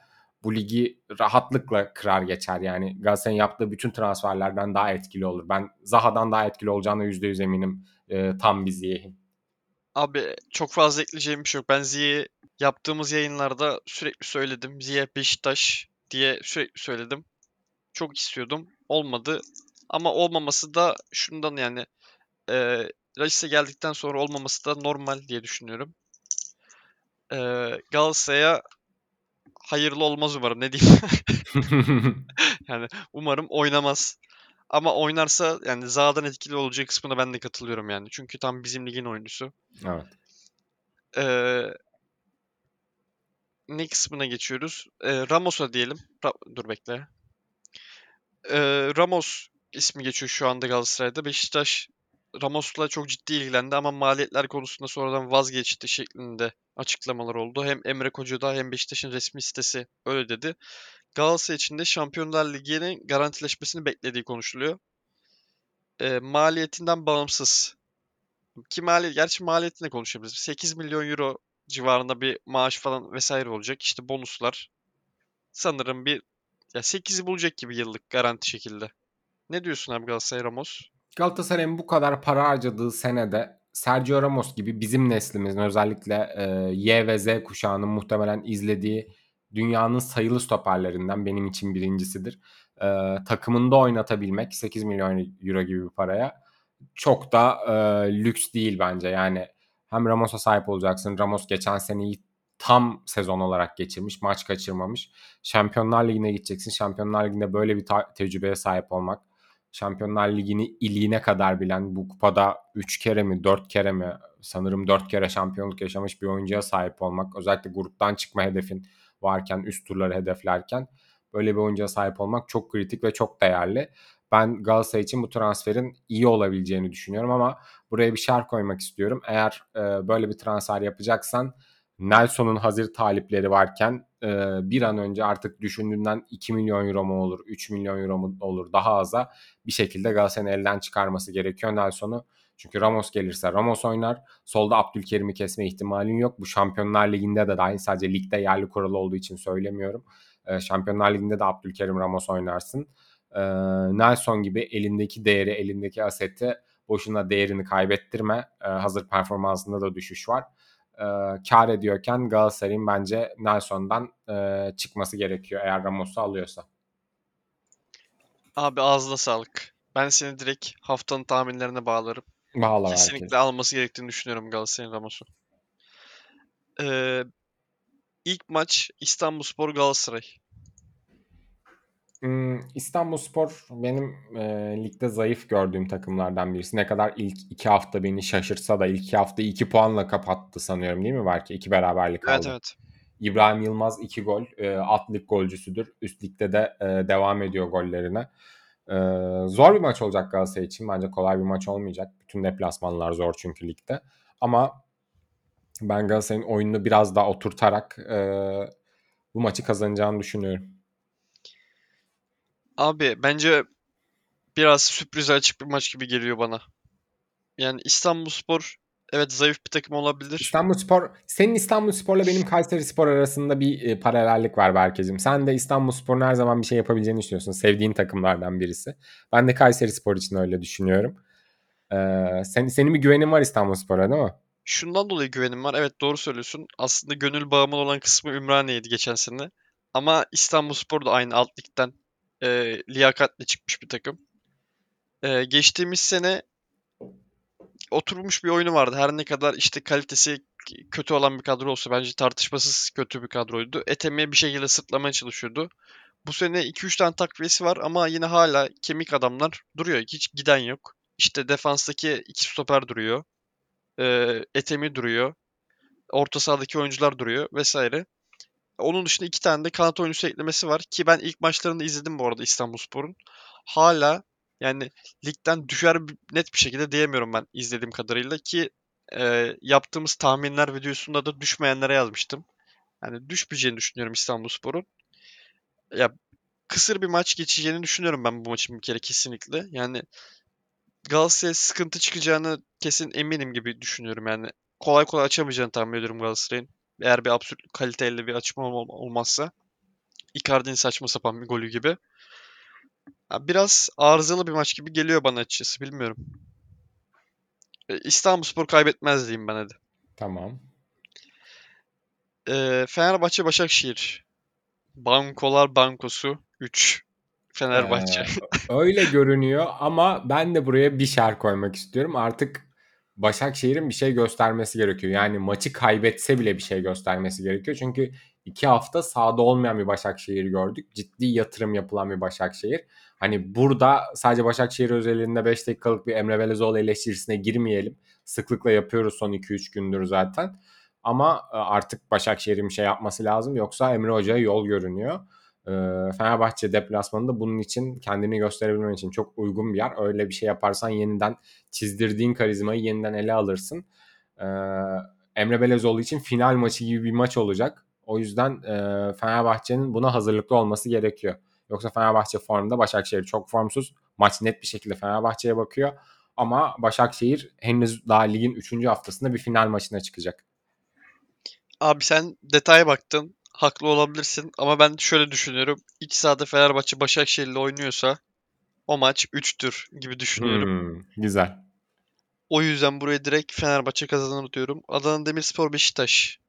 Speaker 3: bu ligi rahatlıkla kırar geçer. Yani Galatasaray'ın yaptığı bütün transferlerden daha etkili olur. Ben Zaha'dan daha etkili olacağına %100 eminim e, tam bir Ziyeh'in.
Speaker 2: Abi çok fazla ekleyeceğim bir şey yok. Ben Ziyech'i yaptığımız yayınlarda sürekli söyledim. Ziyech Beşiktaş diye sürekli söyledim. Çok istiyordum. Olmadı. Ama olmaması da şundan yani e, Rashica geldikten sonra olmaması da normal diye düşünüyorum. E, Galatasaray'a hayırlı olmaz umarım. Ne diyeyim? yani umarım oynamaz. Ama oynarsa yani Zaha'dan etkili olacağı kısmına ben de katılıyorum yani. Çünkü tam bizim ligin oyuncusu.
Speaker 3: evet.
Speaker 2: Ee, ne kısmına geçiyoruz? Ee, Ramos'a diyelim. Ra- Dur bekle. Ee, Ramos ismi geçiyor şu anda Galatasaray'da. Beşiktaş Ramos'la çok ciddi ilgilendi ama maliyetler konusunda sonradan vazgeçti şeklinde açıklamalar oldu. Hem Emre Koca'da hem Beşiktaş'ın resmi sitesi öyle dedi. Galatasaray için de Şampiyonlar Ligi'nin garantileşmesini beklediği konuşuluyor. Ee, maliyetinden bağımsız. Ki maliyet, gerçi maliyetine konuşabiliriz. 8 milyon euro civarında bir maaş falan vesaire olacak. İşte bonuslar. Sanırım bir ya 8'i bulacak gibi yıllık garanti şekilde. Ne diyorsun abi Galatasaray Ramos?
Speaker 3: Galatasaray'ın bu kadar para harcadığı senede Sergio Ramos gibi bizim neslimizin özellikle e, Y ve Z kuşağının muhtemelen izlediği dünyanın sayılı stoperlerinden benim için birincisidir. E, takımında oynatabilmek 8 milyon euro gibi bir paraya çok da e, lüks değil bence. Yani hem Ramos'a sahip olacaksın. Ramos geçen seneyi tam sezon olarak geçirmiş. Maç kaçırmamış. Şampiyonlar Ligi'ne gideceksin. Şampiyonlar Ligi'nde böyle bir tecrübeye sahip olmak. Şampiyonlar Ligi'ni iliğine kadar bilen bu kupada 3 kere mi 4 kere mi sanırım 4 kere şampiyonluk yaşamış bir oyuncuya sahip olmak. Özellikle gruptan çıkma hedefin varken üst turları hedeflerken böyle bir oyuncuya sahip olmak çok kritik ve çok değerli. Ben Galatasaray için bu transferin iyi olabileceğini düşünüyorum ama buraya bir şart koymak istiyorum. Eğer e, böyle bir transfer yapacaksan Nelson'un hazır talipleri varken e, bir an önce artık düşündüğünden 2 milyon euro mu olur, 3 milyon euro mu olur daha aza bir şekilde Galatasaray'ın elden çıkarması gerekiyor Nelson'u. Çünkü Ramos gelirse Ramos oynar. Solda Abdülkerim'i kesme ihtimalin yok. Bu Şampiyonlar Ligi'nde de dahil sadece ligde yerli kuralı olduğu için söylemiyorum. E, Şampiyonlar Ligi'nde de Abdülkerim Ramos oynarsın. E, Nelson gibi elindeki değeri, elindeki aseti boşuna değerini kaybettirme. E, hazır performansında da düşüş var. e, kar ediyorken Galatasaray'ın bence Nelson'dan e, çıkması gerekiyor eğer Ramos'u alıyorsa.
Speaker 2: Abi ağzına sağlık. Ben seni direkt haftanın tahminlerine bağlarım.
Speaker 3: Bağla
Speaker 2: Kesinlikle
Speaker 3: herkes.
Speaker 2: alması gerektiğini düşünüyorum Galatasaray'ın Ramos'u. Ee, ilk maç İstanbulspor Galatasaray.
Speaker 3: Hmm, İstanbulspor benim e, ligde zayıf gördüğüm takımlardan birisi. Ne kadar ilk iki hafta beni şaşırtsa da ilk iki hafta iki puanla kapattı sanıyorum değil mi belki? iki beraberlik
Speaker 2: Evet
Speaker 3: aldı.
Speaker 2: evet.
Speaker 3: İbrahim Yılmaz 2 gol. E, alt lig golcüsüdür. Üst ligde de e, devam ediyor gollerine. E, zor bir maç olacak Galatasaray için. Bence kolay bir maç olmayacak. Bütün deplasmanlar zor çünkü ligde. Ama ben Galatasaray'ın oyununu biraz daha oturtarak e, bu maçı kazanacağını düşünüyorum.
Speaker 2: Abi bence biraz sürprize açık bir maç gibi geliyor bana. Yani İstanbulspor evet zayıf bir takım olabilir.
Speaker 3: İstanbulspor, senin İstanbulspor'la benim Kayserispor arasında bir e, paralellik var Berkeciğim. Sen de İstanbulspor'un her zaman bir şey yapabileceğini düşünüyorsun. Sevdiğin takımlardan birisi. Ben de Kayserispor için öyle düşünüyorum. Ee, sen, senin bir güvenin var İstanbulspor'a değil mi?
Speaker 2: Şundan dolayı güvenim var. Evet doğru söylüyorsun. Aslında gönül bağımlı olan kısmı Ümraniye'ydi geçen sene. Ama İstanbulspor da aynı alt ligden e, liyakatle çıkmış bir takım. E, geçtiğimiz sene oturmuş bir oyunu vardı. Her ne kadar işte kalitesi kötü olan bir kadro olsa bence tartışmasız kötü bir kadroydu. Etemi bir şekilde sırtlamaya çalışıyordu. Bu sene 2-3 tane takviyesi var ama yine hala kemik adamlar duruyor. Hiç giden yok. İşte defanstaki iki stoper duruyor. Ee, Etemi duruyor. Orta sahadaki oyuncular duruyor vesaire. Onun dışında iki tane de kanat oyuncusu eklemesi var ki ben ilk maçlarını izledim bu arada İstanbulspor'un. Hala yani ligden düşer net bir şekilde diyemiyorum ben izlediğim kadarıyla ki e, yaptığımız tahminler videosunda da düşmeyenlere yazmıştım. Yani düşmeyeceğini düşünüyorum İstanbulspor'un. Ya kısır bir maç geçeceğini düşünüyorum ben bu maçın bir kere kesinlikle. Yani Galatasaray'a sıkıntı çıkacağını kesin eminim gibi düşünüyorum yani. Kolay kolay açamayacağını tahmin ediyorum Galatasaray'ın. Eğer bir absürt kaliteyle bir açma ol- olmazsa. Icardi'nin saçma sapan bir golü gibi. Ya biraz arızalı bir maç gibi geliyor bana açıkçası bilmiyorum. E, İstanbulspor kaybetmez diyeyim ben hadi.
Speaker 3: Tamam.
Speaker 2: E, Fenerbahçe Başakşehir. Bankolar bankosu 3. Fenerbahçe.
Speaker 3: Ee, öyle görünüyor ama ben de buraya bir şer koymak istiyorum. Artık Başakşehir'in bir şey göstermesi gerekiyor. Yani maçı kaybetse bile bir şey göstermesi gerekiyor. Çünkü iki hafta sahada olmayan bir Başakşehir gördük. Ciddi yatırım yapılan bir Başakşehir. Hani burada sadece Başakşehir özelinde 5 dakikalık bir Emre Belezoğlu eleştirisine girmeyelim. Sıklıkla yapıyoruz son 2-3 gündür zaten. Ama e, artık Başakşehir'in bir şey yapması lazım. Yoksa Emre Hoca'ya yol görünüyor. E, Fenerbahçe deplasmanında bunun için kendini gösterebilmen için çok uygun bir yer. Öyle bir şey yaparsan yeniden çizdirdiğin karizmayı yeniden ele alırsın. E, Emre Belezoğlu için final maçı gibi bir maç olacak. O yüzden e, Fenerbahçe'nin buna hazırlıklı olması gerekiyor. Yoksa Fenerbahçe formda, Başakşehir çok formsuz. Maç net bir şekilde Fenerbahçe'ye bakıyor. Ama Başakşehir henüz daha ligin 3. haftasında bir final maçına çıkacak.
Speaker 2: Abi sen detaya baktın. Haklı olabilirsin ama ben şöyle düşünüyorum. İç sahada Fenerbahçe Başakşehir'le oynuyorsa o maç 3'tür gibi düşünüyorum.
Speaker 3: Hmm, güzel.
Speaker 2: O yüzden buraya direkt Fenerbahçe kazanır diyorum. Adana Demirspor Beşiktaş.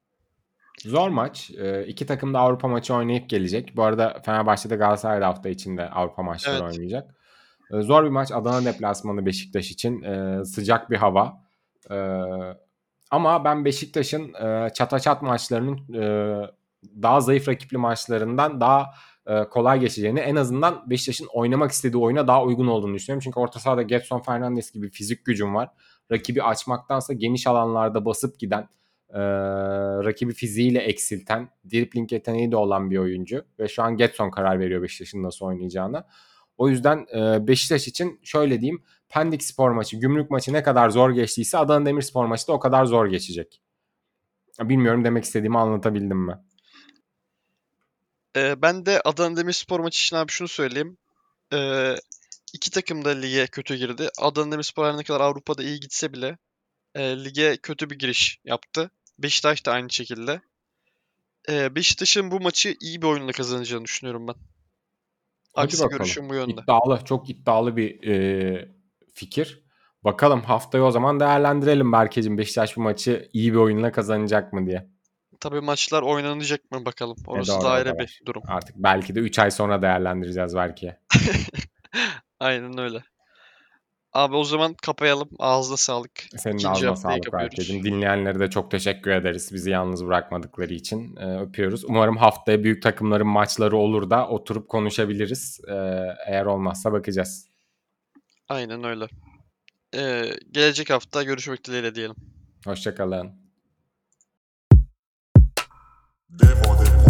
Speaker 3: Zor maç. Ee, iki takım da Avrupa maçı oynayıp gelecek. Bu arada Fenerbahçe'de Galatasaray da hafta içinde Avrupa maçları
Speaker 2: Evet.
Speaker 3: oynayacak. Ee, zor bir maç. Adana deplasmanı Beşiktaş için. Ee, sıcak bir hava. Ee, ama ben Beşiktaş'ın e, çataçat maçlarının e, daha zayıf rakipli maçlarından daha e, kolay geçeceğini en azından Beşiktaş'ın oynamak istediği oyuna daha uygun olduğunu düşünüyorum. Çünkü orta sahada Getson Fernandes gibi fizik gücüm var. Rakibi açmaktansa geniş alanlarda basıp giden e, rakibi fiziğiyle eksilten, dribbling yeteneği de olan bir oyuncu. Ve şu an Getson karar veriyor Beşiktaş'ın nasıl oynayacağına. O yüzden e, Beşiktaş için şöyle diyeyim. Pendik spor maçı, gümrük maçı ne kadar zor geçtiyse Adana Demirspor maçı da o kadar zor geçecek. Bilmiyorum demek istediğimi anlatabildim mi?
Speaker 2: Ee, ben de Adana Demirspor maçı için abi şunu söyleyeyim. Ee, iki takım da lige kötü girdi. Adana Demirspor her ne kadar Avrupa'da iyi gitse bile e, lige kötü bir giriş yaptı. Beşiktaş da aynı şekilde. Ee, Beşiktaş'ın bu maçı iyi bir oyunla kazanacağını düşünüyorum ben.
Speaker 3: Hadi
Speaker 2: Aksi
Speaker 3: bakalım.
Speaker 2: görüşüm bu yönde.
Speaker 3: İddialı, çok iddialı bir e, fikir. Bakalım haftayı o zaman değerlendirelim Berkeciğim. Beşiktaş bu maçı iyi bir oyunla kazanacak mı diye.
Speaker 2: Tabii maçlar oynanacak mı bakalım. Orası
Speaker 3: doğru,
Speaker 2: da ayrı bir durum.
Speaker 3: Artık belki de 3 ay sonra değerlendireceğiz belki.
Speaker 2: Aynen öyle. Abi o zaman kapayalım. Ağzına sağlık.
Speaker 3: Senin
Speaker 2: İkinci
Speaker 3: ağzına sağlık. Berkeciğim. Dinleyenlere de çok teşekkür ederiz. Bizi yalnız bırakmadıkları için. Ee, öpüyoruz. Umarım haftaya büyük takımların maçları olur da oturup konuşabiliriz. Ee, eğer olmazsa bakacağız.
Speaker 2: Aynen öyle. Ee, gelecek hafta görüşmek dileğiyle diyelim.
Speaker 3: Hoşçakalın.
Speaker 4: Devo, devo.